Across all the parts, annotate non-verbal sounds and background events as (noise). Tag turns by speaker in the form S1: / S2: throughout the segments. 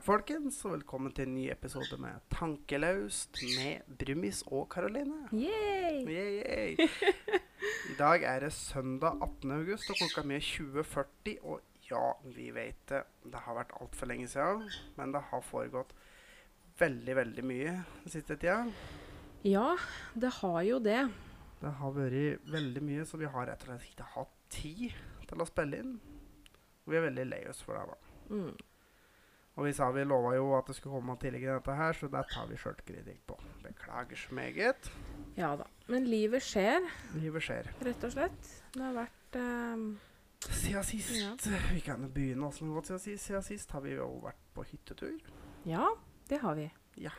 S1: dag, folkens, og velkommen til en ny episode med Tankelaust med Brumis og Karoline.
S2: Yay!
S1: Yay, yay. I dag er det søndag 18. august, og klokka mi er 20.40. Og ja, vi vet det. Det har vært altfor lenge siden, men det har foregått veldig, veldig mye den siste tida.
S2: Ja, det har jo det.
S1: Det har vært veldig mye, så vi har rett og slett ikke hatt tid til å spille inn. Og vi er veldig lei oss for det. da.
S2: Mm.
S1: Og vi sa vi lova jo at det skulle komme tidligere dette her, så det tar vi sjølkritikk på. Beklager så meget.
S2: Ja da. Men livet skjer,
S1: Livet skjer.
S2: rett og slett. Det har vært eh,
S1: Siden sist
S2: Ja.
S1: Vi kan jo begynne åssen det har gått siden sist. Siden sist har vi jo vært på hyttetur.
S2: Ja, det har vi.
S1: Ja.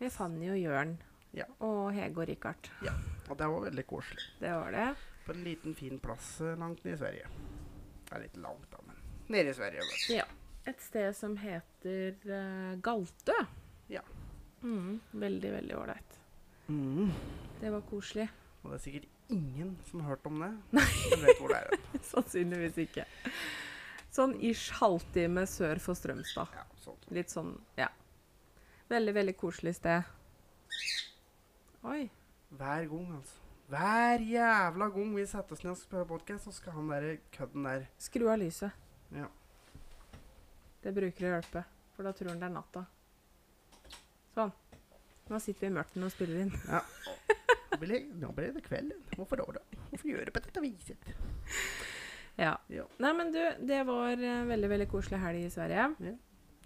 S2: Med Fanny og Jørn.
S1: Ja.
S2: Og Hege og Richard.
S1: Og det var veldig koselig.
S2: Det var det.
S1: På en liten, fin plass eh, langt nede i Sverige. Det er litt langt, da, men nede i Sverige. vet du.
S2: Ja. Et sted som heter uh, Galtø.
S1: Ja.
S2: Mm, veldig, veldig ålreit.
S1: Mm.
S2: Det var koselig.
S1: Og det er sikkert ingen som har hørt om det. Som vet hvor det er. (laughs)
S2: Sannsynligvis ikke. Sånn ish halvtime sør for Strømstad.
S1: Ja, sånn.
S2: Litt sånn, ja. Veldig, veldig koselig sted. Oi.
S1: Hver gang, altså. Hver jævla gang vi setter oss ned og spiller podkast, så skal han der kødden der
S2: Skru av lyset.
S1: Ja.
S2: Det bruker å hjelpe, for da tror han det er natta. Sånn. Nå sitter vi i mørket og spiller inn.
S1: Ja. Nå ble, det- Nå blir det kveld. Hvorfor da? Hvorfor gjøre det på dette viset?
S2: Ja.
S1: Ja.
S2: Nei, men du, det var en veldig, veldig koselig helg i Sverige.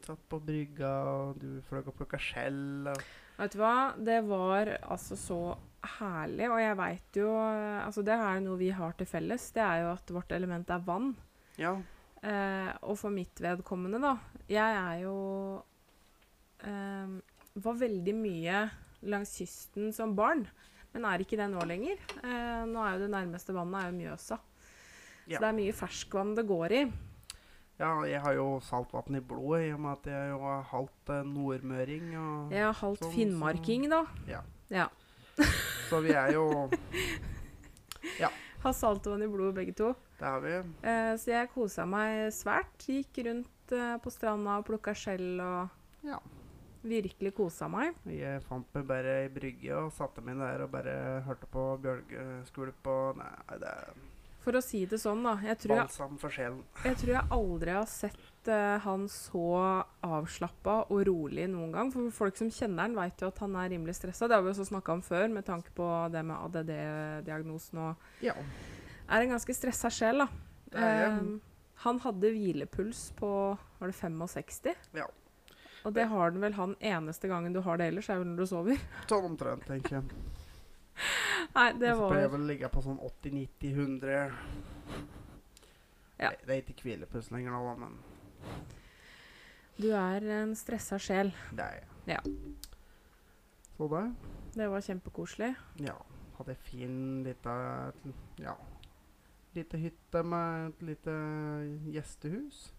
S1: Satt på brygga, og du fløy og plukka skjell. Og
S2: Vet du hva? Det var altså så herlig, og jeg veit jo eh, Altså, det er noe vi har til felles. Det er jo at vårt element er vann.
S1: ja.
S2: Eh, og for mitt vedkommende, da Jeg er jo eh, Var veldig mye langs kysten som barn, men er ikke det nå lenger. Eh, nå er jo det nærmeste vannet er jo Mjøsa.
S1: Ja.
S2: Så det er mye ferskvann det går i.
S1: ja, jeg har jo saltvann i blodet i og med at jeg jo er halvt eh, nordmøring. Og,
S2: Jeg har halvt
S1: Sånn-
S2: finnmarking, da.
S1: Ja.
S2: ja.
S1: Så vi er jo (laughs)
S2: Har saltvann i blodet, begge to.
S1: Det har vi.
S2: Eh, så jeg kosa meg svært. Gikk rundt eh, på stranda og plukka skjell og
S1: Ja.
S2: virkelig kosa meg.
S1: Jeg fant meg bare ei brygge og satte meg der og bare hørte på bjølgeskvulp og Nei, det er
S2: For å si det sånn, da. Jeg tror jeg
S1: balsam for sjelen.
S2: Jeg tror jeg aldri har sett uh, han så avslappa og rolig noen gang. For folk som kjenner han, vet jo at han er rimelig stressa. Det har vi også snakka om før, med tanke på det med ADD-diagnosen. Og
S1: Ja.
S2: er en ganske stressa sjel, da.
S1: Er jeg.
S2: Eh, han hadde hvilepuls på var det 65?
S1: Ja.
S2: Og det har den vel han eneste gangen du har det ellers, er vel når du sover.
S1: Sånn omtrent, tenker jeg. (laughs)
S2: Nei, det
S1: Og så pleier jeg
S2: var
S1: vel å ligge på sånn 80-90-100
S2: Ja.
S1: Det, det er ikke hvilepuls lenger nå, men
S2: Du er en stressa sjel.
S1: det er jeg.
S2: Ja.
S1: Så det
S2: Det var kjempekoselig.
S1: Ja. Hadde fin lita Ja. Lite hytte med et lite gjestehus.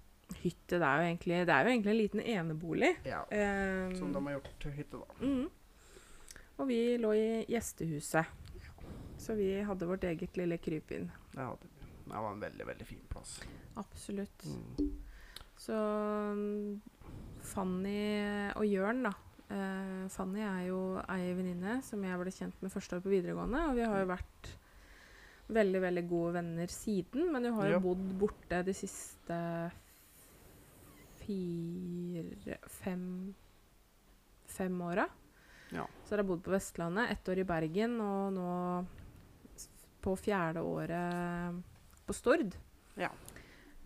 S2: Hytte, det er jo egentlig, det er jo egentlig en liten enebolig.
S1: Ja.
S2: Um,
S1: Som de har gjort til hytte, da.
S2: Mhm. Og vi lå i gjestehuset. Så vi hadde vårt eget lille krypinn.
S1: Det hadde vi. Det var en veldig, veldig fin plass.
S2: Absolutt.
S1: Mm.
S2: Så mm, Fanny og Jørn, da. Uh, Fanny er jo ei venninne som jeg ble kjent med første år på videregående. Og vi har jo vært veldig, veldig gode venner siden. Men hun har jo
S1: Ja.
S2: bodd borte de siste fire Fem Fem åra.
S1: Ja.
S2: Så har jeg bodd på Vestlandet, ett år i Bergen, og nå på fjerde året på Stord.
S1: Ja.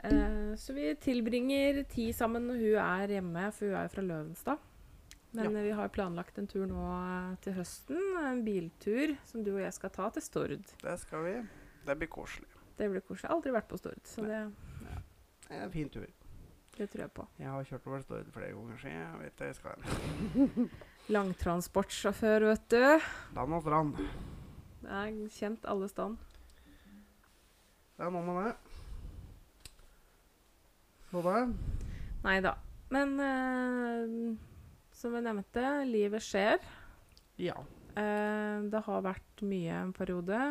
S2: Eh, så vi tilbringer tid sammen når hun er hjemme, for hun er jo fra Løvenstad. Men
S1: Ja.
S2: vi har planlagt en tur nå eh, til høsten. En biltur som du og jeg skal ta til Stord.
S1: Det skal vi. Det blir koselig.
S2: Det blir koselig. Jeg har aldri vært på Stord, så det,
S1: Det er en fin tur.
S2: det tror jeg på.
S1: Jeg har kjørt over Stord flere ganger, så jeg vet det jeg skal hen. (laughs)
S2: Langtransportsjåfør, vet du.
S1: Land og strand.
S2: Det er kjent alle steder.
S1: Det er noe med det. Hva da?
S2: Nei da. Men eh, som jeg nevnte, livet skjer.
S1: Ja.
S2: Eh, det har vært mye en periode.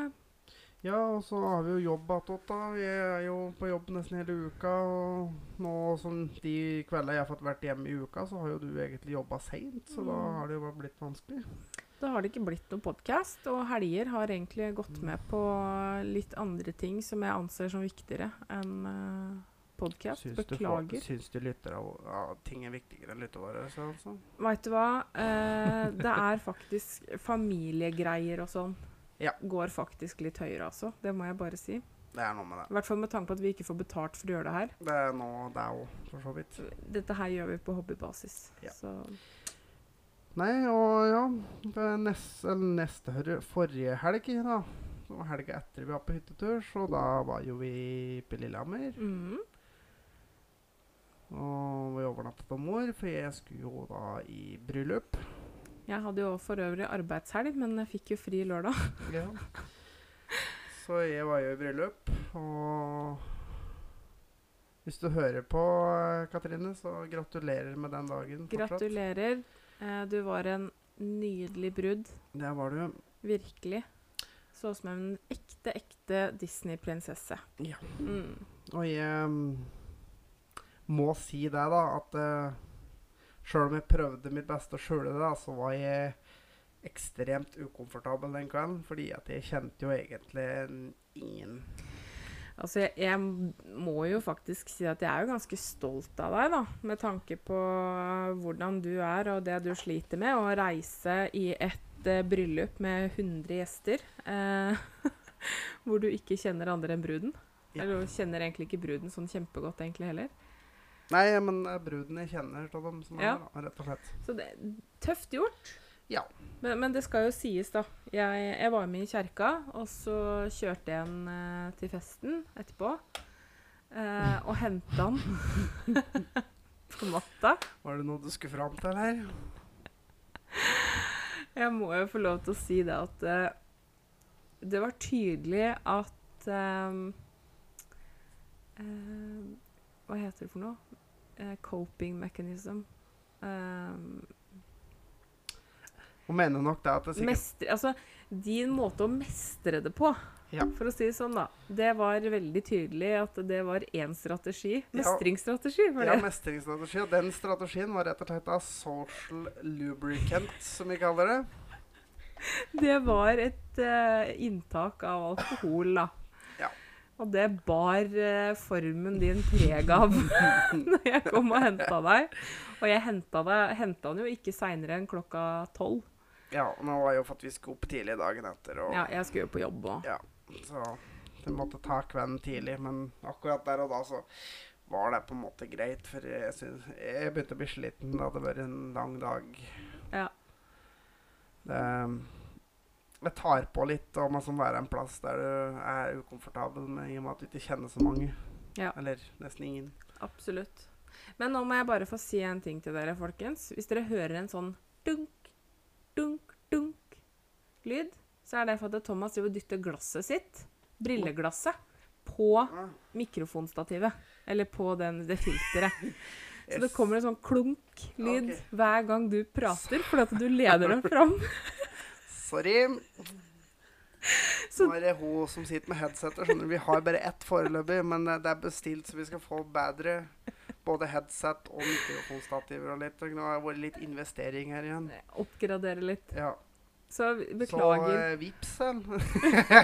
S1: Ja, og så har vi jo jobb attåt, da. Vi er jo på jobb nesten hele uka. Og nå som de kveldene jeg har fått vært hjemme i uka, så har jo du egentlig jobba seint. Så da
S2: Mm.
S1: har det jo bare blitt vanskelig.
S2: Da har det ikke blitt noen podkast, og helger har egentlig gått med på litt andre ting som jeg anser som viktigere enn uh, podkast.
S1: Beklager. du, syns du lytter av ja, ting er viktigere enn lyttevare? Så, altså.
S2: Veit du hva? Eh, det er faktisk familiegreier og sånn.
S1: Ja.
S2: Går faktisk litt høyere, altså. Det må jeg bare si.
S1: Det er noe med det.
S2: I hvert fall med tanke på at vi ikke får betalt for å gjøre det her.
S1: Det er noe det er jo, for så vidt.
S2: Dette her gjør vi på hobbybasis.
S1: Ja.
S2: Så
S1: Nei, og ja det nest, eller neste forrige helg, da. Og helga etter vi var på hyttetur, så da var jo vi på Lillehammer.
S2: mm.
S1: Og vi overnattet på mor, for jeg skulle jo da i bryllup.
S2: Jeg hadde jo for øvrig arbeidshelg, men jeg fikk jo fri lørdag. (laughs)
S1: Ja. Så jeg var jo i bryllup, og hvis du hører på, eh, Katrine, så gratulerer med den dagen. fortsatt.
S2: Gratulerer. Eh, du var en nydelig brud.
S1: Det var du.
S2: Virkelig. Så ut som en ekte, ekte Disney-prinsesse.
S1: Ja.
S2: Mm.
S1: Og jeg mm, må si det, da, at uh, sjøl om jeg prøvde mitt beste å skjule det, så var jeg ekstremt ukomfortabel den kvelden. Fordi at jeg kjente jo egentlig ingen
S2: Altså, jeg, jeg må jo faktisk si at jeg er jo ganske stolt av deg, da. Med tanke på hvordan du er og det du sliter med. Å reise i et uh, bryllup med 100 gjester. Uh, (laughs) hvor du ikke kjenner andre enn bruden.
S1: Ja.
S2: Eller kjenner egentlig ikke bruden sånn kjempegodt egentlig heller.
S1: Nei, men det er bruden jeg kjenner av dem som
S2: Ja.
S1: er der, rett og slett.
S2: Så det er tøft gjort.
S1: Ja.
S2: Men, men det skal jo sies, da. Jeg, jeg var med i kjerka, og så kjørte jeg en eh, til festen etterpå. Eh, og henta den (laughs) på natta.
S1: Var det noe du skulle fram til her?
S2: Jeg må jo få lov til å si det at eh, det var tydelig at eh, eh, Hva heter det for noe? Eh, coping mechanism. Eh,
S1: Hun mener nok det at det sikkert
S2: mestre, altså, din måte å mestre det på,
S1: Ja.
S2: for å si det sånn, da, det var veldig tydelig at det var én strategi. Mestringsstrategi, var
S1: Ja, mestringsstrategi. Og den strategien var rett og slett av social lubricant, som vi kaller det.
S2: Det var et uh, inntak av alkohol, da. Og det bar eh, formen din preg av (laughs) når jeg kom og henta deg. Og jeg henta den jo ikke seinere enn klokka tolv.
S1: Ja, nå var jo for at vi skulle opp tidlig dagen etter, og
S2: Ja, jeg skulle jo på jobb òg.
S1: Ja, så du måtte ta kvelden tidlig, men akkurat der og da så var det på en måte greit, for jeg, synes, jeg begynte å bli sliten. Det hadde vært en lang dag.
S2: Ja.
S1: Det, det tar på litt om å sånn være en plass der du er ukomfortabel med i og med at du ikke kjenner så mange.
S2: Ja.
S1: Eller nesten ingen.
S2: Absolutt. Men nå må jeg bare få si en ting til dere, folkens. Hvis dere hører en sånn dunk, dunk, dunk lyd, så er det for at Thomas driver og dytter glasset sitt, brilleglasset, på
S1: Ah,
S2: mikrofonstativet. Eller på den, det filteret. (laughs) Så det kommer en sånn klunk-lyd
S1: okay.
S2: hver gang du prater, fordi at du leder dem fram. (laughs)
S1: Sorry.
S2: Så-
S1: Nå er det hun som sitter med headsetet. skjønner. Vi har bare ett foreløpig, men eh, det er bestilt, så vi skal få bedre både headset og mikrofonstativer og litt. Nå har det vært litt investering her igjen.
S2: Oppgradere litt.
S1: Ja.
S2: Så beklager.
S1: Så uh, vips, en.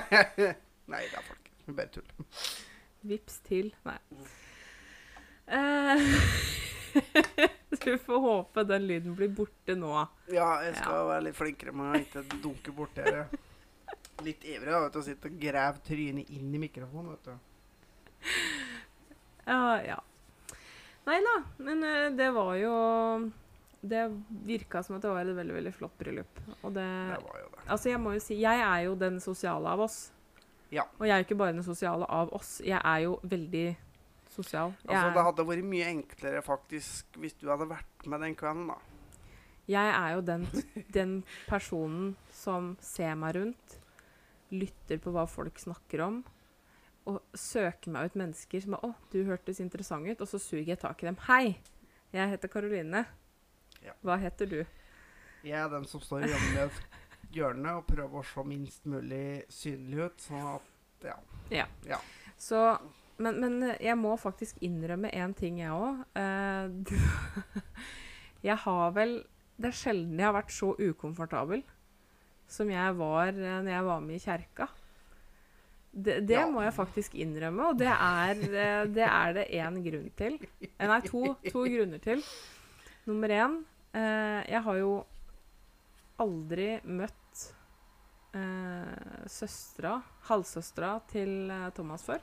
S1: (laughs) Nei, det er folk. Vi bare tuller.
S2: Vips til. Nei. Eh, (laughs) (laughs) du får håpe den lyden blir borte nå.
S1: Ja, jeg skal være litt flinkere med å ikke dunke borti her. Litt ivrig da, vet du, å sitte og grave trynet inn i mikrofonen, vet du.
S2: Ja, ja. Nei da, men eh, det var jo Det virka som at det var et veldig veldig flott bryllup. Og det
S1: Det var jo det.
S2: Altså, jeg må jo si Jeg er jo den sosiale av oss.
S1: Ja.
S2: Og jeg er jo ikke bare den sosiale av oss. Jeg er jo veldig sosial.
S1: Altså, det hadde vært mye enklere faktisk hvis du hadde vært med den kvelden, da.
S2: jeg er jo den, den personen som ser meg rundt, lytter på hva folk snakker om, og søker meg ut mennesker som er 'Å, du hørtes interessant ut', og så suger jeg tak i dem. 'Hei, jeg heter Karoline.
S1: Ja.
S2: Hva heter du?'
S1: Jeg er den som står i hjørnet, hjørne og prøver å se minst mulig synlig ut, sånn at Ja.
S2: Ja.
S1: Ja.
S2: Så men, men jeg må faktisk innrømme én ting, jeg òg. (laughs) jeg har vel Det er sjelden jeg har vært så ukomfortabel som jeg var uh, når jeg var med i kjerka. Det, det
S1: Ja.
S2: må jeg faktisk innrømme, og det er eh, det er det én grunn til. Eh, Nei, to, to grunner til. Nummer én eh, Jeg har jo aldri møtt eh, søstera, halvsøstera til eh, Thomas før.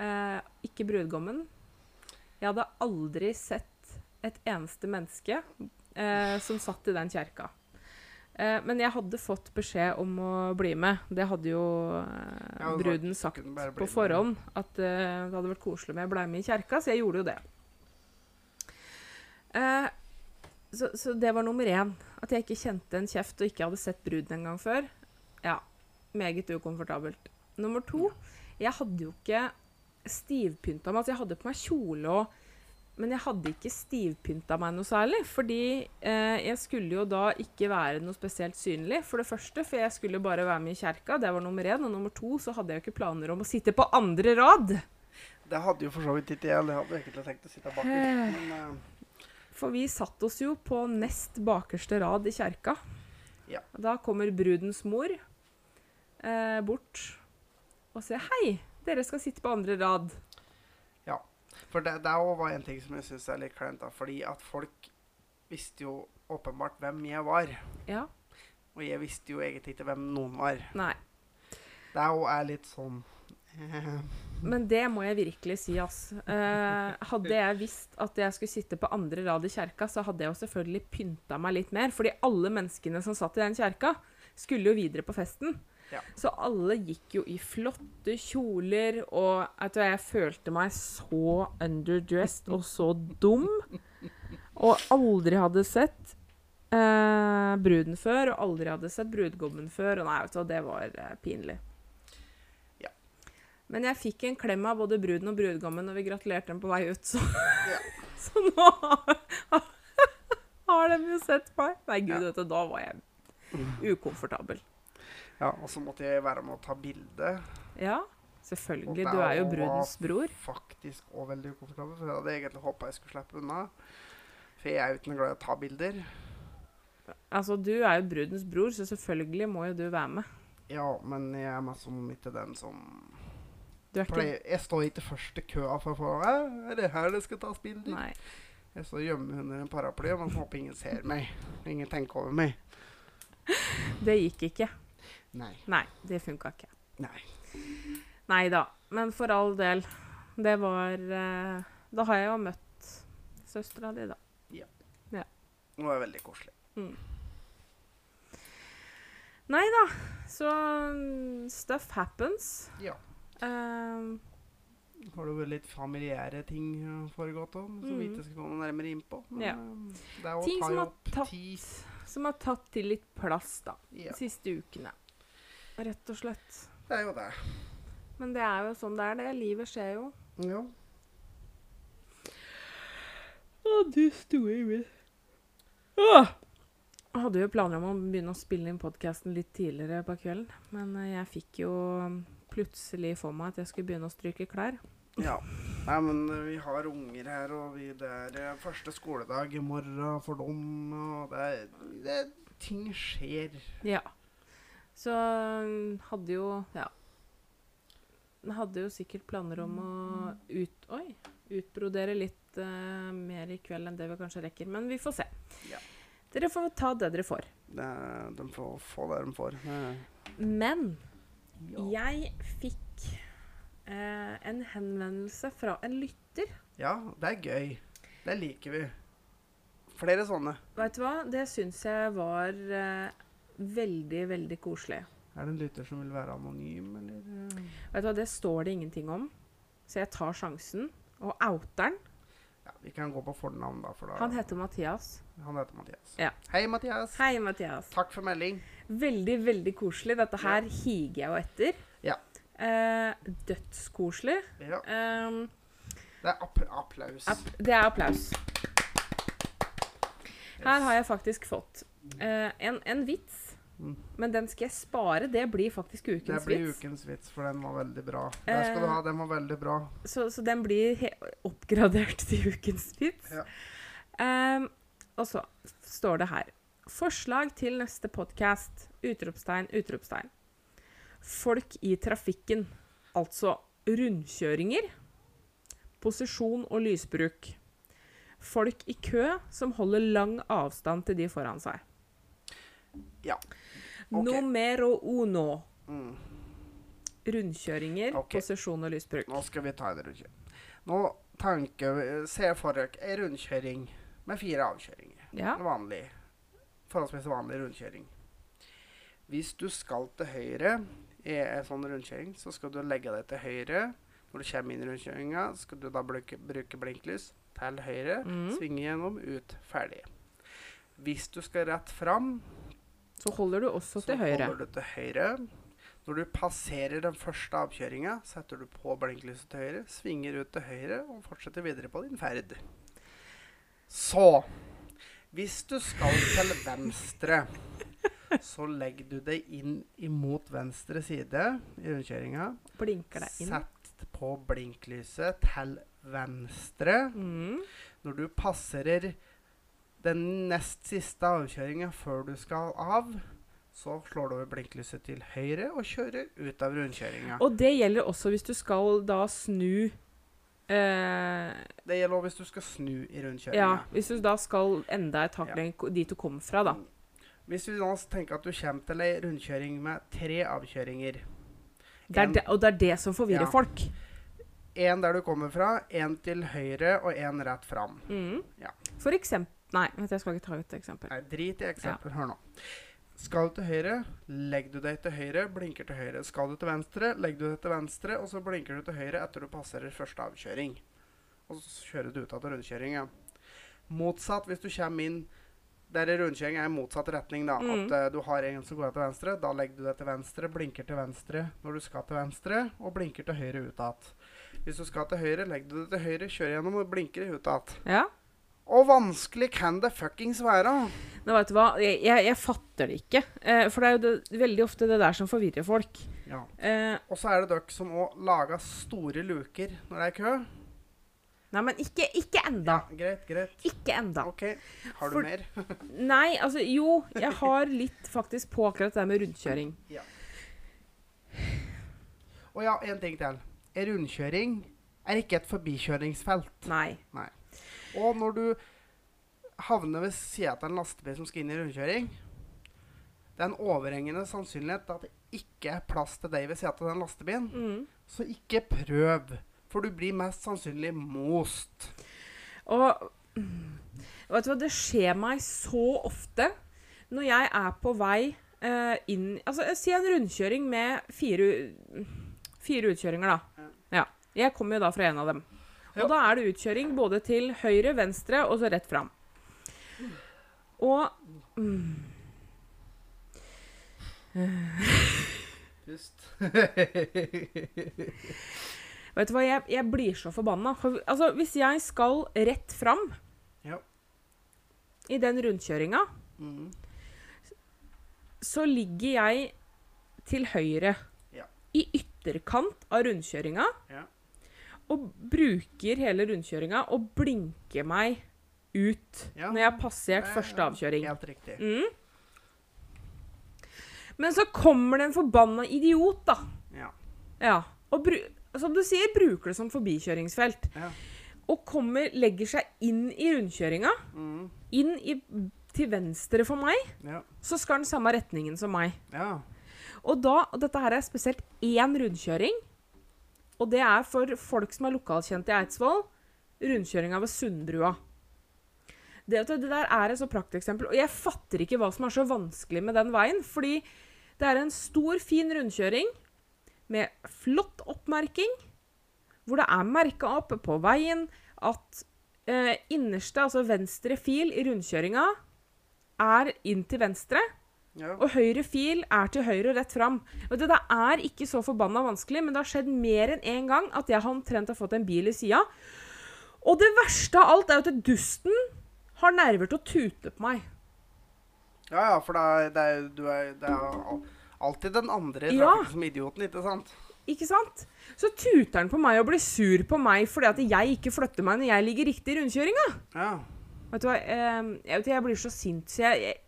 S2: Eh, ikke brudgommen. Jeg hadde aldri sett et eneste menneske eh, som satt i den kjerka. Eh, men jeg hadde fått beskjed om å bli med. Det hadde jo eh,
S1: Ja,
S2: bruden sagt på forhånd. med. At eh, det hadde vært koselig om jeg ble med i kjerka, så jeg gjorde jo det. Eh, så, så det var nummer én. At jeg ikke kjente en kjeft og ikke hadde sett bruden en gang før. Ja, meget ukomfortabelt. Nummer to, jeg hadde jo ikke stivpynta meg. Altså, jeg hadde på meg kjole og Men jeg hadde ikke stivpynta meg noe særlig. Fordi eh, jeg skulle jo da ikke være noe spesielt synlig, for det første. For jeg skulle bare være med i kjerka, det var nummer én. Og nummer to så hadde jeg jo ikke planer om å sitte på andre rad.
S1: Det hadde jo for så vidt ikke jeg. Det hadde jeg egentlig tenkt å sitte bak. Men eh,
S2: For vi satt oss jo på nest bakerste rad i kjerka.
S1: Ja.
S2: Da kommer brudens mor eh, bort og sier hei, dere skal sitte på andre rad. Ja.
S1: For det, det var en ting som jeg syns er litt kleint. da, Fordi at folk visste jo åpenbart hvem jeg var.
S2: Ja.
S1: Og jeg visste jo egentlig ikke hvem noen var.
S2: Nei.
S1: Det jo er litt sånn eh,
S2: Men det må jeg virkelig si, ass. Eh, hadde jeg visst at jeg skulle sitte på andre rad i kjerka, så hadde jeg jo selvfølgelig pynta meg litt mer. Fordi alle menneskene som satt i den kjerka, skulle jo videre på festen.
S1: Ja.
S2: Så alle gikk jo i flotte kjoler, og du, jeg følte meg så underdressed og så dum. Og aldri hadde sett eh, bruden før, og aldri hadde sett brudgommen før. Og nei, vet du det var eh, pinlig.
S1: Ja.
S2: Men jeg fikk en klem av både bruden og brudgommen når vi gratulerte dem på vei ut, så,
S1: Ja. (laughs)
S2: så nå har, (laughs) har de jo sett meg. Nei, gud, vet du, da var jeg ukomfortabel.
S1: Ja, og så måtte jeg være med å ta bilde.
S2: Ja, selvfølgelig. Du er jo brudens bror.
S1: Og Faktisk også veldig ukomfortabel, for jeg hadde egentlig håpa jeg skulle slippe unna. For jeg er jo ikke noe glad i å ta bilder.
S2: Altså, du er jo brudens bror, så selvfølgelig må jo du være med.
S1: Ja, men jeg er meg som ikke den som
S2: Du er ikke
S1: pleier Jeg står ikke først i køa for å få Er det her det skal tas bilder?
S2: Nei.
S1: Jeg står og gjemmer under en paraply og håper ingen ser meg. Ingen tenker over meg.
S2: Det gikk ikke.
S1: Nei.
S2: Nei, det funka ikke.
S1: Nei.
S2: Nei da. Men for all del. Det var eh, Da har jeg jo møtt søstera di, da.
S1: Ja, Det var veldig koselig.
S2: Nei da. Så mm, stuff happens.
S1: Ja.
S2: Uh,
S1: Har det vært litt familiære ting uh, foregått òg, som vi
S2: Mm.
S1: ikke skal gå noe nærmere inn på. Men
S2: Ja.
S1: uh, det er jo
S2: Ting som har tatt- som har tatt til litt plass, da.
S1: Ja,
S2: De siste ukene. Rett og slett.
S1: det er jo det.
S2: Men det er jo sånn det er, det. Livet skjer jo.
S1: Ja.
S2: Å, du store min. Åh! Jeg hadde jo planer om å begynne å spille inn podkasten litt tidligere på kvelden, men eh, jeg fikk jo um, plutselig for meg at jeg skulle begynne å stryke klær.
S1: ja. Nei, men uh, vi har unger her, og vi, det er uh, første skoledag i morgen for dem, og det det Ting skjer.
S2: Ja. Så um, hadde jo Ja. Den hadde jo sikkert planer om å ut, oi, utbrodere litt uh, mer i kveld enn det vi kanskje rekker, men vi får se.
S1: Ja.
S2: Dere får ta det dere får.
S1: Det, de får få det de får. Det-
S2: Men
S1: Ja.
S2: jeg fikk uh, en henvendelse fra en lytter.
S1: ja, det er gøy. Det liker vi. Flere sånne.
S2: Vet du hva? Det syns jeg var eh, veldig, veldig koselig.
S1: Er det en lytter som vil være anonym, eller? uh?
S2: Vet du hva? Det står det ingenting om, så jeg tar sjansen og outeren.
S1: Ja, vi kan gå på fornavn, da. For da
S2: Han heter Mathias.
S1: han heter Mathias.
S2: Ja.
S1: Hei, Mathias.
S2: Hei, Mathias.
S1: Takk for melding.
S2: Veldig, veldig koselig. Dette her higer jeg jo etter.
S1: Ja.
S2: Eh, dødskoselig.
S1: Ja,
S2: Um,
S1: det er app applaus.
S2: app, det er applaus. Her har jeg faktisk fått uh, en, en vits
S1: Mm.
S2: Men den skal jeg spare. Det blir faktisk ukens vits.
S1: Det blir
S2: vits.
S1: ukens vits, for den var veldig bra. Der skal du
S2: Eh,
S1: ha. Den var veldig bra.
S2: Så, så den blir oppgradert (laughs) til ukens vits.
S1: Ja.
S2: Um, og så står det her Forslag til neste podkast. Utropstegn, utropstegn. Folk i trafikken. Altså rundkjøringer. Posisjon og lysbruk. Folk i kø som holder lang avstand til de foran seg.
S1: Ja. Okay.
S2: Numero uno.
S1: Mm.
S2: Rundkjøringer,
S1: Ok.
S2: posisjon og lysbruk.
S1: Nå skal vi ta en rundkjøring. Nå tenker vi Se for dere ei rundkjøring med fire avkjøringer.
S2: Ja.
S1: En vanlig, forholdsvis vanlig rundkjøring. Hvis du skal til høyre i en sånn rundkjøring, så skal du legge deg til høyre. Når du kommer inn i rundkjøringa, skal du da bruke, bruke blinklys til høyre.
S2: Mm.
S1: Svinge gjennom, ut, ferdig. Hvis du skal rett fram,
S2: Så holder du også til høyre.
S1: holder du til høyre. Når du passerer den første avkjøringa, setter du på blinklyset til høyre, svinger ut til høyre og fortsetter videre på din ferd. Så Hvis du skal til venstre, så legger du deg inn imot venstre side i rundkjøringa.
S2: Blinker deg inn.
S1: Sett på blinklyset til venstre.
S2: Mm.
S1: Når du passerer den nest siste avkjøringa før du skal av, så slår du over blinklyset til høyre og kjører ut av rundkjøringa.
S2: Og det gjelder også hvis du skal da snu eh,
S1: Det gjelder også hvis du skal snu i
S2: Ja, hvis du da skal enda et hakk
S1: Ja.
S2: dit du kom fra, da.
S1: Hvis vi nå tenker at du kommer til ei rundkjøring med tre avkjøringer
S2: Det det, og det er det som forvirrer
S1: Ja.
S2: folk.
S1: En der du kommer fra, en til høyre og en rett fram.
S2: Mm.
S1: Ja.
S2: For eksempel Nei, jeg skal ikke ta et eksempel.
S1: Nei, drit i eksempel. Hør nå. Skal du til høyre, legger du deg til høyre, blinker til høyre. Skal du til venstre, legger du deg til venstre, og så blinker du til høyre etter du passerer første avkjøring. Og så kjører du ut av rundkjøringa. Motsatt hvis du kommer inn der rundkjøring er i motsatt retning, da.
S2: Mm.
S1: At uh, du har en som går til venstre. Da legger du deg til venstre, blinker til venstre når du skal til venstre, og blinker til høyre ut igjen. Hvis du skal til høyre, legger du deg til høyre, kjører gjennom og blinker i huet igjen.
S2: Ja.
S1: Og vanskelig kan det fuckings være?
S2: Nå vet du hva, jeg, jeg, jeg fatter det ikke. Eh, for det er jo det, veldig ofte det der som forvirrer folk.
S1: Ja.
S2: Eh,
S1: Og så er det dere som òg lager store luker når det er kø.
S2: nei, men ikke, ikke enda.
S1: Greit, greit.
S2: Ikke enda.
S1: OK. Har du
S2: For-
S1: mer? (laughs)
S2: Nei, altså jo, jeg har litt faktisk på akkurat det med rundkjøring. Ja.
S1: Og ja, en ting til. En rundkjøring er ikke et forbikjøringsfelt.
S2: Nei.
S1: Og når du havner ved sida av en lastebil som skal inn i rundkjøring, det er en overhengende sannsynlighet at det ikke er plass til deg ved sida av den lastebilen.
S2: Mm.
S1: Så ikke prøv, for du blir mest sannsynlig most.
S2: Og mm, vet du hva, det skjer meg så ofte når jeg er på vei eh, inn Altså, si en rundkjøring med fire, fire utkjøringer, da. Ja. Jeg kommer jo da fra en av dem.
S1: Ja.
S2: Og da er det utkjøring både til høyre, venstre og så rett fram. Og mm,
S1: Pust. (laughs)
S2: Vet du hva, jeg, jeg blir så forbanna. For, altså, hvis jeg skal rett fram
S1: Ja.
S2: i den rundkjøringa,
S1: mm.
S2: så ligger jeg til høyre
S1: Ja.
S2: i ytterkant av rundkjøringa
S1: Ja.
S2: Og bruker hele rundkjøringa og blinker meg ut
S1: Ja.
S2: når jeg har passert første avkjøring.
S1: Helt riktig.
S2: Mm. Men så kommer det en forbanna idiot, da.
S1: Ja.
S2: Ja. Og som du sier, bruker det som forbikjøringsfelt.
S1: Ja.
S2: Og kommer, legger seg inn i rundkjøringa.
S1: Mm.
S2: Inn i, til venstre for meg.
S1: Ja.
S2: Så skal den samme retningen som meg.
S1: ja.
S2: Og da, og dette her er spesielt én rundkjøring. Og det er for folk som er lokalkjente i Eidsvoll. Rundkjøringa ved Sundbrua. Det, det der er et så prakteksempel. Og jeg fatter ikke hva som er så vanskelig med den veien. Fordi det er en stor, fin rundkjøring med flott oppmerking. Hvor det er merka opp på veien at eh, innerste, altså venstre fil i rundkjøringa, er inn til venstre.
S1: Ja.
S2: Og høyre fil er til høyre og rett fram. Og det der er ikke så forbanna vanskelig, men det har skjedd mer enn én gang at jeg har omtrent har fått en bil i sida. Og det verste av alt er at dusten har nerver til å tute på meg.
S1: Ja, ja, for det er, det er, du er, det er alltid den andre i
S2: Ja.
S1: som idioten, ikke sant?
S2: Ikke sant? Så tuter han på meg og blir sur på meg fordi at jeg ikke flytter meg når jeg ligger riktig i rundkjøringa.
S1: Ja.
S2: Vet du hva, eh, jeg, jeg blir så sint, så jeg, jeg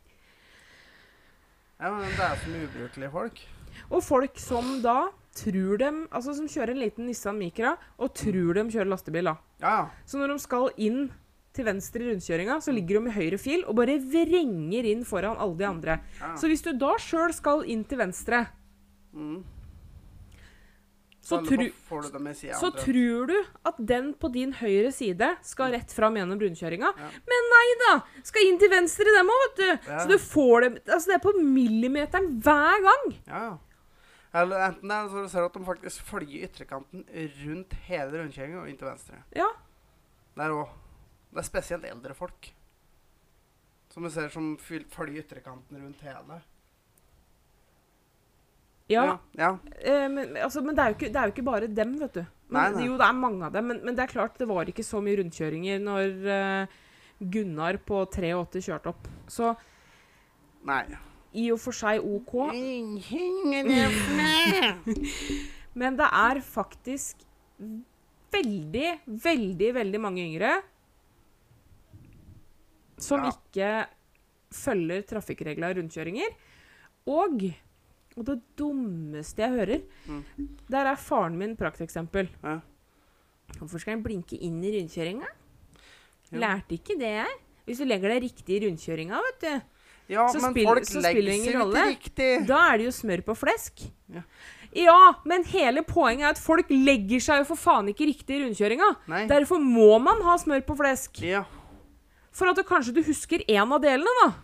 S1: ja, men det er så mye ubrukelige folk.
S2: Og folk som da tror dem Altså som kjører en liten Nissan Micra og tror de kjører lastebil, da.
S1: Ja, ja.
S2: Så når de skal inn til venstre i rundkjøringa, så ligger de i høyre fil og bare vrenger inn foran alle de andre.
S1: ja.
S2: Så hvis du da sjøl skal inn til venstre,
S1: Mm.
S2: Så, tru, så tror du at den på din høyre side skal rett fram gjennom rundkjøringa.
S1: Ja.
S2: Men nei da! Skal inn til venstre, dem òg, vet du.
S1: Ja.
S2: Så du får det Altså, det er på millimeteren hver gang.
S1: Ja. Eller enten det er så du ser at de faktisk følger ytterkanten rundt hele rundkjøringen og inn til venstre.
S2: Ja.
S1: Det er òg Det er spesielt eldre folk. Som du ser som følger ytterkanten rundt hele.
S2: Ja,
S1: ja.
S2: eh, men, altså, men det, er ikke, det er jo ikke bare dem, vet du. Men,
S1: Nei, nei.
S2: Jo, det er mange av dem, men, men det er klart det var ikke så mye rundkjøringer når eh, Gunnar på 83 kjørte opp. Så
S1: Nei.
S2: i og for seg OK. (laughs) Men det er faktisk veldig, veldig, veldig mange yngre som
S1: Ja.
S2: ikke følger trafikkreglene og rundkjøringer. Og, og det dummeste jeg hører
S1: Mm.
S2: Der er faren min prakteksempel.
S1: Ja.
S2: Hvorfor skal en blinke inn i rundkjøringa?
S1: Ja.
S2: Lærte ikke det jeg. Hvis du legger deg riktig i rundkjøringa, vet du,
S1: Ja,
S2: Så
S1: men
S2: spiller,
S1: folk
S2: så spiller det ingen rolle.
S1: riktig.
S2: da er det jo smør på flesk.
S1: Ja.
S2: Ja, men hele poenget er at folk legger seg jo for faen ikke riktig i rundkjøringa. Derfor må man ha smør på flesk.
S1: Ja.
S2: For at du, kanskje du husker én av delene, da.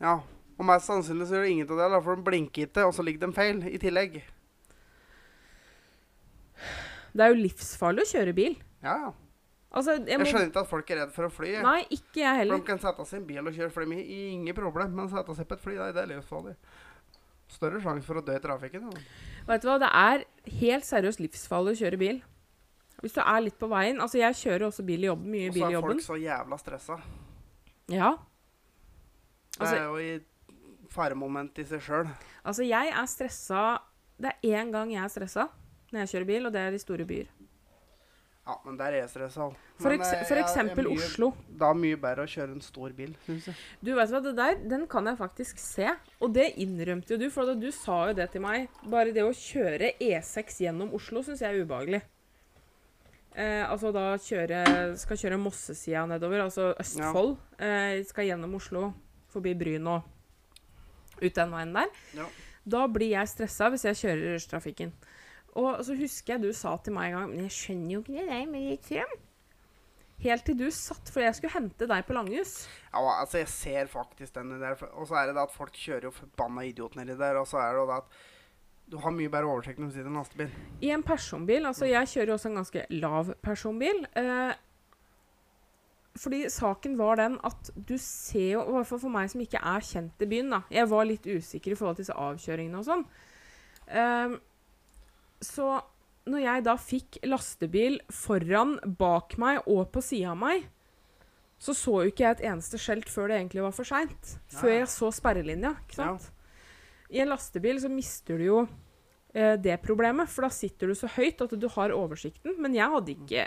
S1: ja. Og mest sannsynlig så gjør det ingen av det, for de blinker ikke, og så ligger de feil i tillegg.
S2: Det er jo livsfarlig å kjøre bil.
S1: Ja.
S2: Altså, jeg
S1: Jeg skjønner ikke at folk er redd for å fly.
S2: Nei, ikke jeg
S1: For
S2: heller.
S1: de kan sette seg i en bil og kjøre fly med ingen problem, men sette seg på et fly, nei, det er livsfarlig. Større sjanse for å dø i trafikken.
S2: Vet du hva, det er helt seriøst livsfarlig å kjøre bil. Hvis du er litt på veien Altså, jeg kjører også bil i jobben. Mye
S1: Og så
S2: bil i
S1: er
S2: jobben.
S1: folk så jævla stressa.
S2: Ja.
S1: Det
S2: Altså-
S1: er jo i faremoment i seg sjøl.
S2: Altså, jeg er stressa Det er én gang jeg er stressa når jeg kjører bil, og det er i store byer.
S1: Ja, men der er jeg stressa.
S2: For, eks for eksempel Oslo.
S1: Da er mye bedre å kjøre en stor bil, syns jeg.
S2: Du vet hva, det der, Den kan jeg faktisk se. Og det innrømte jo du, for du sa jo det til meg. Bare det å kjøre E6 gjennom Oslo syns jeg er ubehagelig. Eh, altså da kjøre Skal kjøre Mossesida nedover, altså Østfold. Eh, skal gjennom Oslo, forbi Bryn og ut den veien der.
S1: Ja.
S2: Da blir jeg stressa hvis jeg kjører i rushtrafikken. Og så husker jeg du sa til meg en gang Men jeg skjønner jo ikke det der med litt frem. Helt til du satt, for jeg skulle hente deg på Langhus.
S1: Ja, altså, jeg ser faktisk den der. Og så er det det at folk kjører jo forbanna idiot nedi der. Og så er det jo det at du har mye bedre oversikt når du sitter i en lastebil.
S2: I en personbil, altså jeg kjører jo også en ganske lav personbil. Eh, fordi saken var den at du ser jo, i hvert fall for meg som ikke er kjent i byen, da. Jeg var litt usikker i forhold til disse avkjøringene og sånn. Um, så når jeg da fikk lastebil foran, bak meg og på sida av meg, så så jo ikke jeg et eneste skjelt før det egentlig var for seint. Før jeg så sperrelinja, ikke sant. I en lastebil så mister du jo eh, det problemet, for da sitter du så høyt at du har oversikten. Men jeg hadde ikke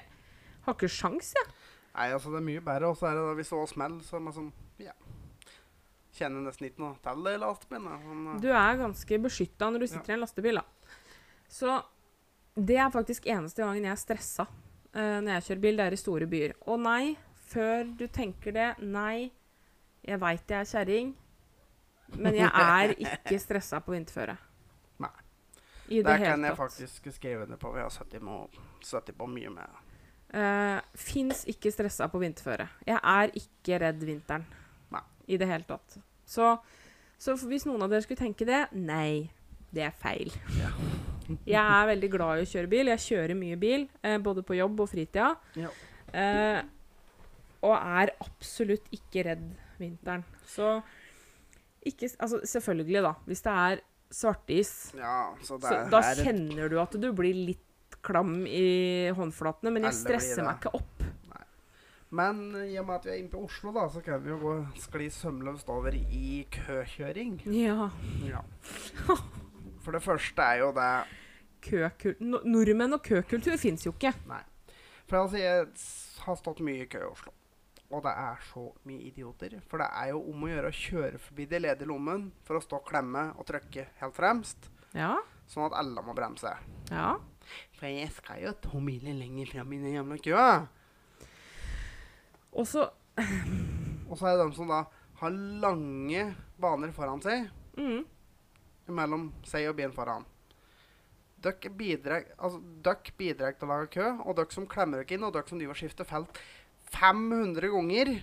S2: Har ikke sjans, jeg.
S1: Nei, altså, det er mye bedre. Og så er det da det også smeller, så er man sånn Ja. Kjenner nesten ikke noe til det i lastebilen. Sånn, eh,
S2: Du er ganske beskytta når du sitter i en lastebil, da. Så det er faktisk eneste gangen jeg er stressa uh, når jeg kjører bil. Det er i store byer. Og nei, før du tenker det, nei. Jeg veit jeg er kjerring, men jeg er ikke (laughs) stressa på vinterføre.
S1: Nei.
S2: I det det
S1: kan jeg
S2: tatt.
S1: faktisk skrive under på. Vi har 70 på, 70 på mye med.
S2: Uh, Fins ikke stressa på vinterføre. Jeg er ikke redd vinteren.
S1: Nei.
S2: I det hele tatt. Så, så hvis noen av dere skulle tenke det Nei, det er feil.
S1: Ja.
S2: jeg er veldig glad i å kjøre bil. Jeg kjører mye bil, uh, både på jobb og fritida.
S1: Ja.
S2: Uh, og er absolutt ikke redd vinteren. Så ikke Altså, selvfølgelig, da. Hvis det er svartis,
S1: Ja, så
S2: så da
S1: er
S2: kjenner du at du blir litt klam i håndflatene, men jeg
S1: blir
S2: stresser
S1: det.
S2: meg ikke opp.
S1: Men i og med at vi er inne på Oslo, da, så kan vi jo gå skli sømløst over i køkjøring.
S2: Ja.
S1: Ja. (laughs) For det første er jo det
S2: Køkul no nordmenn og køkultur fins jo ikke.
S1: For altså, jeg s- har stått mye i kø i Oslo. Og det er så mye idioter. For det er jo om å gjøre å kjøre forbi de ledige lommen for å stå og klemme og trykke helt fremst.
S2: Ja.
S1: Sånn at alle må bremse.
S2: Ja.
S1: For jeg skal jo to miler lenger fram i den jævla køa.
S2: Og så
S1: Og så er det de som da har lange baner foran seg,
S2: mm,
S1: mellom seg og bilen foran. Dere bidrar, altså, dere bidrar til å lage kø, og dere som klemmer dere inn, og dere som driver og skifter felt 500 ganger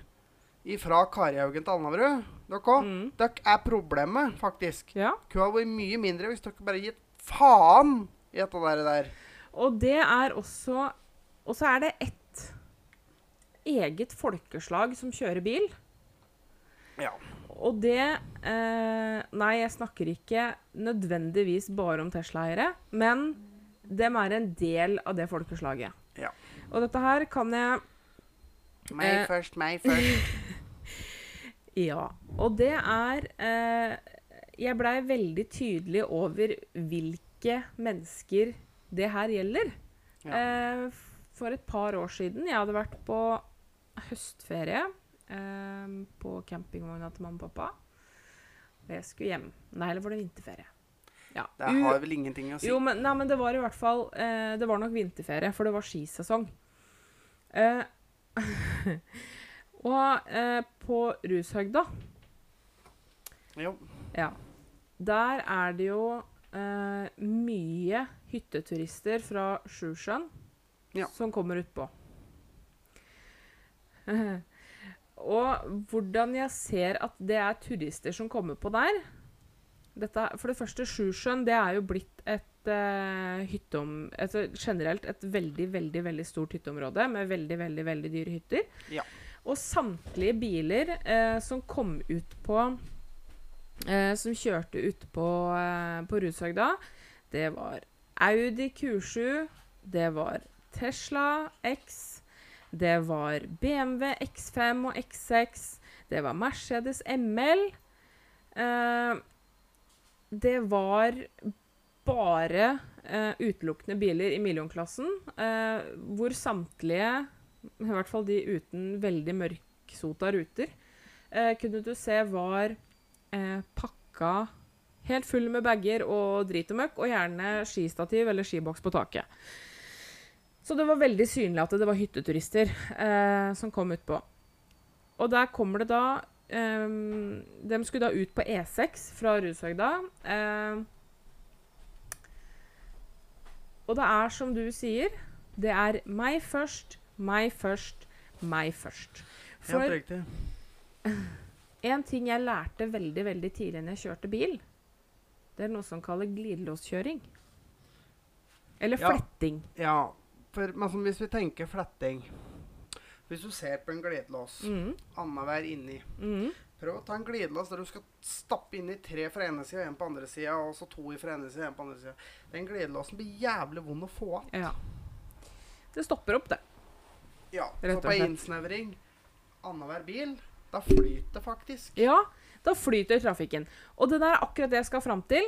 S1: fra Karihaugen til Alnabru, dere
S2: mm,
S1: dere er problemet, faktisk.
S2: Ja.
S1: Køa hadde vært mye mindre hvis dere bare gitt faen i på været der.
S2: Og det er også Og så er det ett eget folkeslag som kjører bil.
S1: Ja.
S2: Og det eh, Nei, jeg snakker ikke nødvendigvis bare om Tesla-eiere, men dem er en del av det folkeslaget.
S1: Ja.
S2: Og dette her kan jeg
S1: Meg
S2: Eh.
S1: først, meg først. (laughs)
S2: Ja. Og det er eh, Jeg blei veldig tydelig over hvilke mennesker det her gjelder.
S1: Ja.
S2: Eh, for et par år siden Jeg hadde vært på høstferie eh, på campingvogna til mamma og pappa. Og jeg skulle hjem. Nei, eller var det vinterferie? Ja.
S1: Det har vel ingenting å si.
S2: jo, men, nei, men det var i hvert fall eh, Det var nok vinterferie, for det var skisesong. Eh, (laughs) og eh, på Rushøgda,
S1: Jo.
S2: ja, der er det jo eh, mye hytteturister fra Sjusjøen
S1: Ja.
S2: som kommer utpå. (laughs) og hvordan jeg ser at det er turister som kommer på der dette, For det første, Sjusjøen det er jo blitt et uh, hytteom... Et, generelt et veldig, veldig veldig stort hytteområde med veldig, veldig veldig dyre hytter.
S1: Ja.
S2: Og samtlige biler eh, som kom ut på eh, Som kjørte ut på, eh, på Rudshøgda. det var Audi Q7, det var Tesla X, det var BMW X5 og X6, det var Mercedes ML. Eh, det var bare eh, utelukkende biler i millionklassen, eh, hvor samtlige, i hvert fall de uten veldig mørksota ruter, eh, kunne du se var eh, pakka helt full med bager og drit og møkk, og gjerne skistativ eller skiboks på taket. Så det var veldig synlig at det var hytteturister eh, som kom utpå. Og der kommer det da eh, de skulle da ut på E6 fra Rushøgda. Eh, og det er som du sier, det er meg først, meg først, meg først. For
S1: Helt riktig. (laughs)
S2: en ting jeg lærte veldig veldig tidlig når jeg kjørte bil, det er noe som kalles glidelåskjøring. Eller
S1: Ja.
S2: fletting.
S1: Ja, for altså, hvis vi tenker fletting Hvis du ser på en glidelås
S2: Mm,
S1: annenhver inni
S2: mm,
S1: Prøv å ta en glidelås der du skal stappe inn i tre fra ene sida og en på andre sida, og så to fra ene sida og en på andre sida. Den glidelåsen blir jævlig vond å få av.
S2: ja. Det stopper opp, det.
S1: Ja,
S2: Rett
S1: så på innsnevring annenhver bil, da flyter faktisk.
S2: Ja, da flyter trafikken. Og det der er akkurat det jeg skal fram til.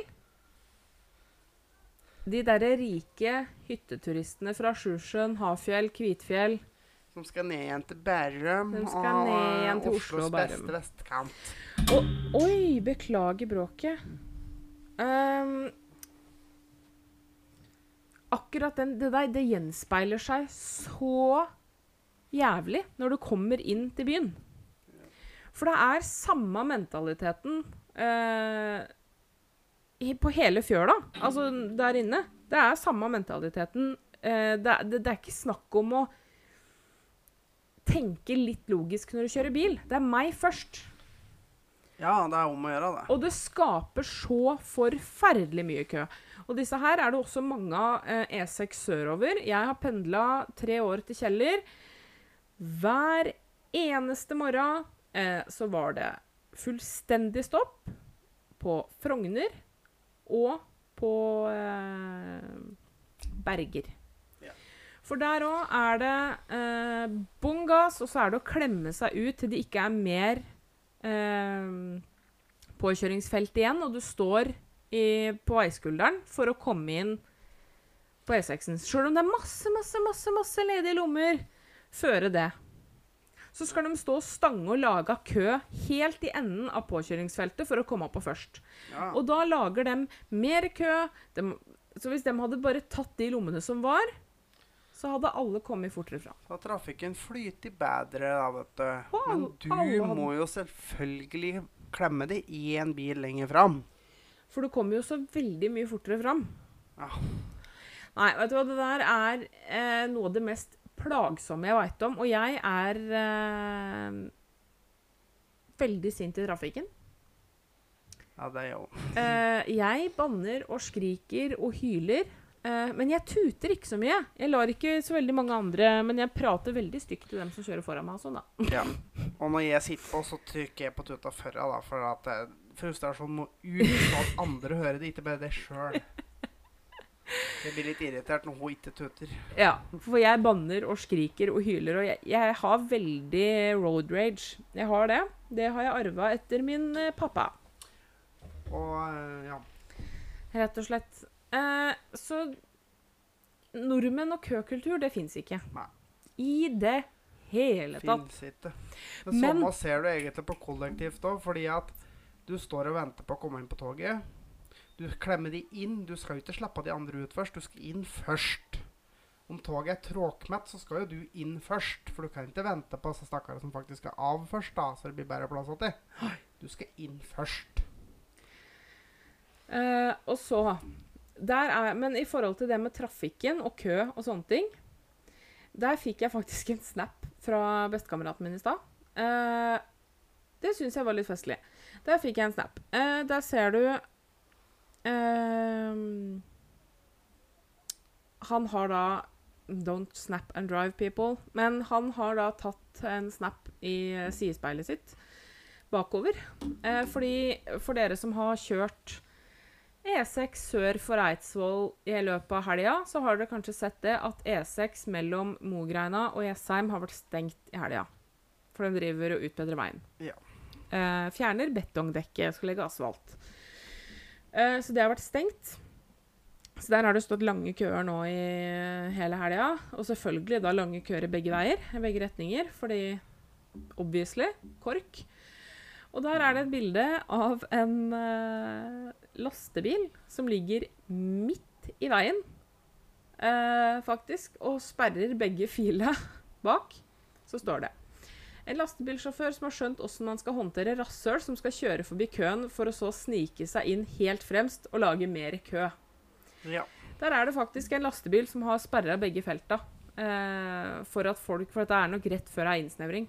S2: De derre rike hytteturistene fra Sjusjøen, Hafjell, Kvitfjell
S1: Som skal ned igjen til Bærum
S2: igjen til Oslo og
S1: Oslos
S2: Bærum.
S1: beste vestkant.
S2: Og, Oi, beklager bråket. Um, akkurat den, det der det gjenspeiler seg så jævlig når du kommer inn til byen. For det er samme mentaliteten eh, i, på hele fjøla, altså der inne. Det er samme mentaliteten. Eh, det, det, det er ikke snakk om å tenke litt logisk når du kjører bil. Det er meg først.
S1: Ja, det er om å gjøre, det.
S2: Og det skaper så forferdelig mye kø. Og disse her er det også mange av eh, E6 sørover. Jeg har pendla tre år til Kjeller. Hver eneste morgen eh, så var det fullstendig stopp på Frogner og på eh, Berger.
S1: Ja.
S2: For der òg er det eh, bånn gass, og så er det å klemme seg ut til det ikke er mer eh, påkjøringsfelt igjen, og du står i, på veiskulderen for å komme inn på E6-en. Sjøl om det er masse, masse, masse, masse ledige lommer føre det. Så skal de stå og stange og lage kø helt i enden av påkjøringsfeltet for å komme opp på først.
S1: Ja.
S2: Og da lager de mer kø. De, så hvis de hadde bare tatt de lommene som var, så hadde alle kommet fortere fram.
S1: Så trafikken flyter bedre, da, vet du.
S2: Og
S1: Men du
S2: hadde-
S1: må jo selvfølgelig klemme det i en bil lenger fram.
S2: For du kommer jo så veldig mye fortere fram.
S1: Ja.
S2: Nei, vet du hva, det der er eh, noe av det mest plagsomme jeg veit om. Og jeg er eh, veldig sint i trafikken.
S1: Ja, det er jo (laughs)
S2: Eh, jeg banner og skriker og hyler. eh, men jeg tuter ikke så mye. Jeg lar ikke så veldig mange andre Men jeg prater veldig stygt til dem som kjører foran meg. og sånn da. (laughs)
S1: Ja. Og når jeg sitter på, så trykker jeg på tuta førra, da, for at eh, frustrasjonen må ut, så at andre hører det, ikke bare det sjøl. Jeg blir litt irritert når hun ikke tøter.
S2: Ja, for jeg banner og skriker og hyler, og jeg, jeg har veldig road rage. Jeg har det. Det har jeg arva etter min eh, pappa,
S1: Og eh, ja.
S2: rett og slett. Eh, så nordmenn og køkultur, det fins ikke.
S1: Nei.
S2: I det hele tatt.
S1: Fins ikke. Det
S2: Men-
S1: samme ser du egentlig på kollektivt òg, fordi at du står og venter på å komme inn på toget. Du klemmer de inn. Du skal jo ikke slippe de andre ut først. Du skal inn først. Om toget er tråkmett, så skal jo du inn først. For du kan ikke vente på disse stakkarene som faktisk skal av først, da, så det blir bedre plass til. Du skal inn først.
S2: Uh, og så der er, Men i forhold til det med trafikken og kø og sånne ting Der fikk jeg faktisk en snap fra bestekameraten min i stad. Uh, det syns jeg var litt festlig. Der fikk jeg en snap. Uh, der ser du eh, Han har da Don't snap and drive people. Men han har da tatt en snap i eh, sidespeilet sitt bakover. Eh, fordi For dere som har kjørt E6 sør for Eidsvoll i løpet av helga, så har dere kanskje sett det at E6 mellom Mogreina og Jessheim har vært stengt i helga. For de driver og utbedrer veien.
S1: Ja.
S2: Eh, fjerner betongdekket, skal legge asfalt. Eh, så det har vært stengt. Så der har det stått lange køer nå i hele helga. Og selvfølgelig da lange køer i begge veier, i begge retninger, fordi obviously KORK. Og der er det et bilde av en uh, lastebil som ligger midt i veien, uh, faktisk, og sperrer begge filene (laughs) bak. Så står det. En lastebilsjåfør som har skjønt hvordan man skal håndtere rasshøl som skal kjøre forbi køen for å så snike seg inn helt fremst og lage mer kø.
S1: Ja.
S2: Der er det faktisk en lastebil som har sperra begge felta. Eh, for at folk For at det er nok rett før det er innsnevring.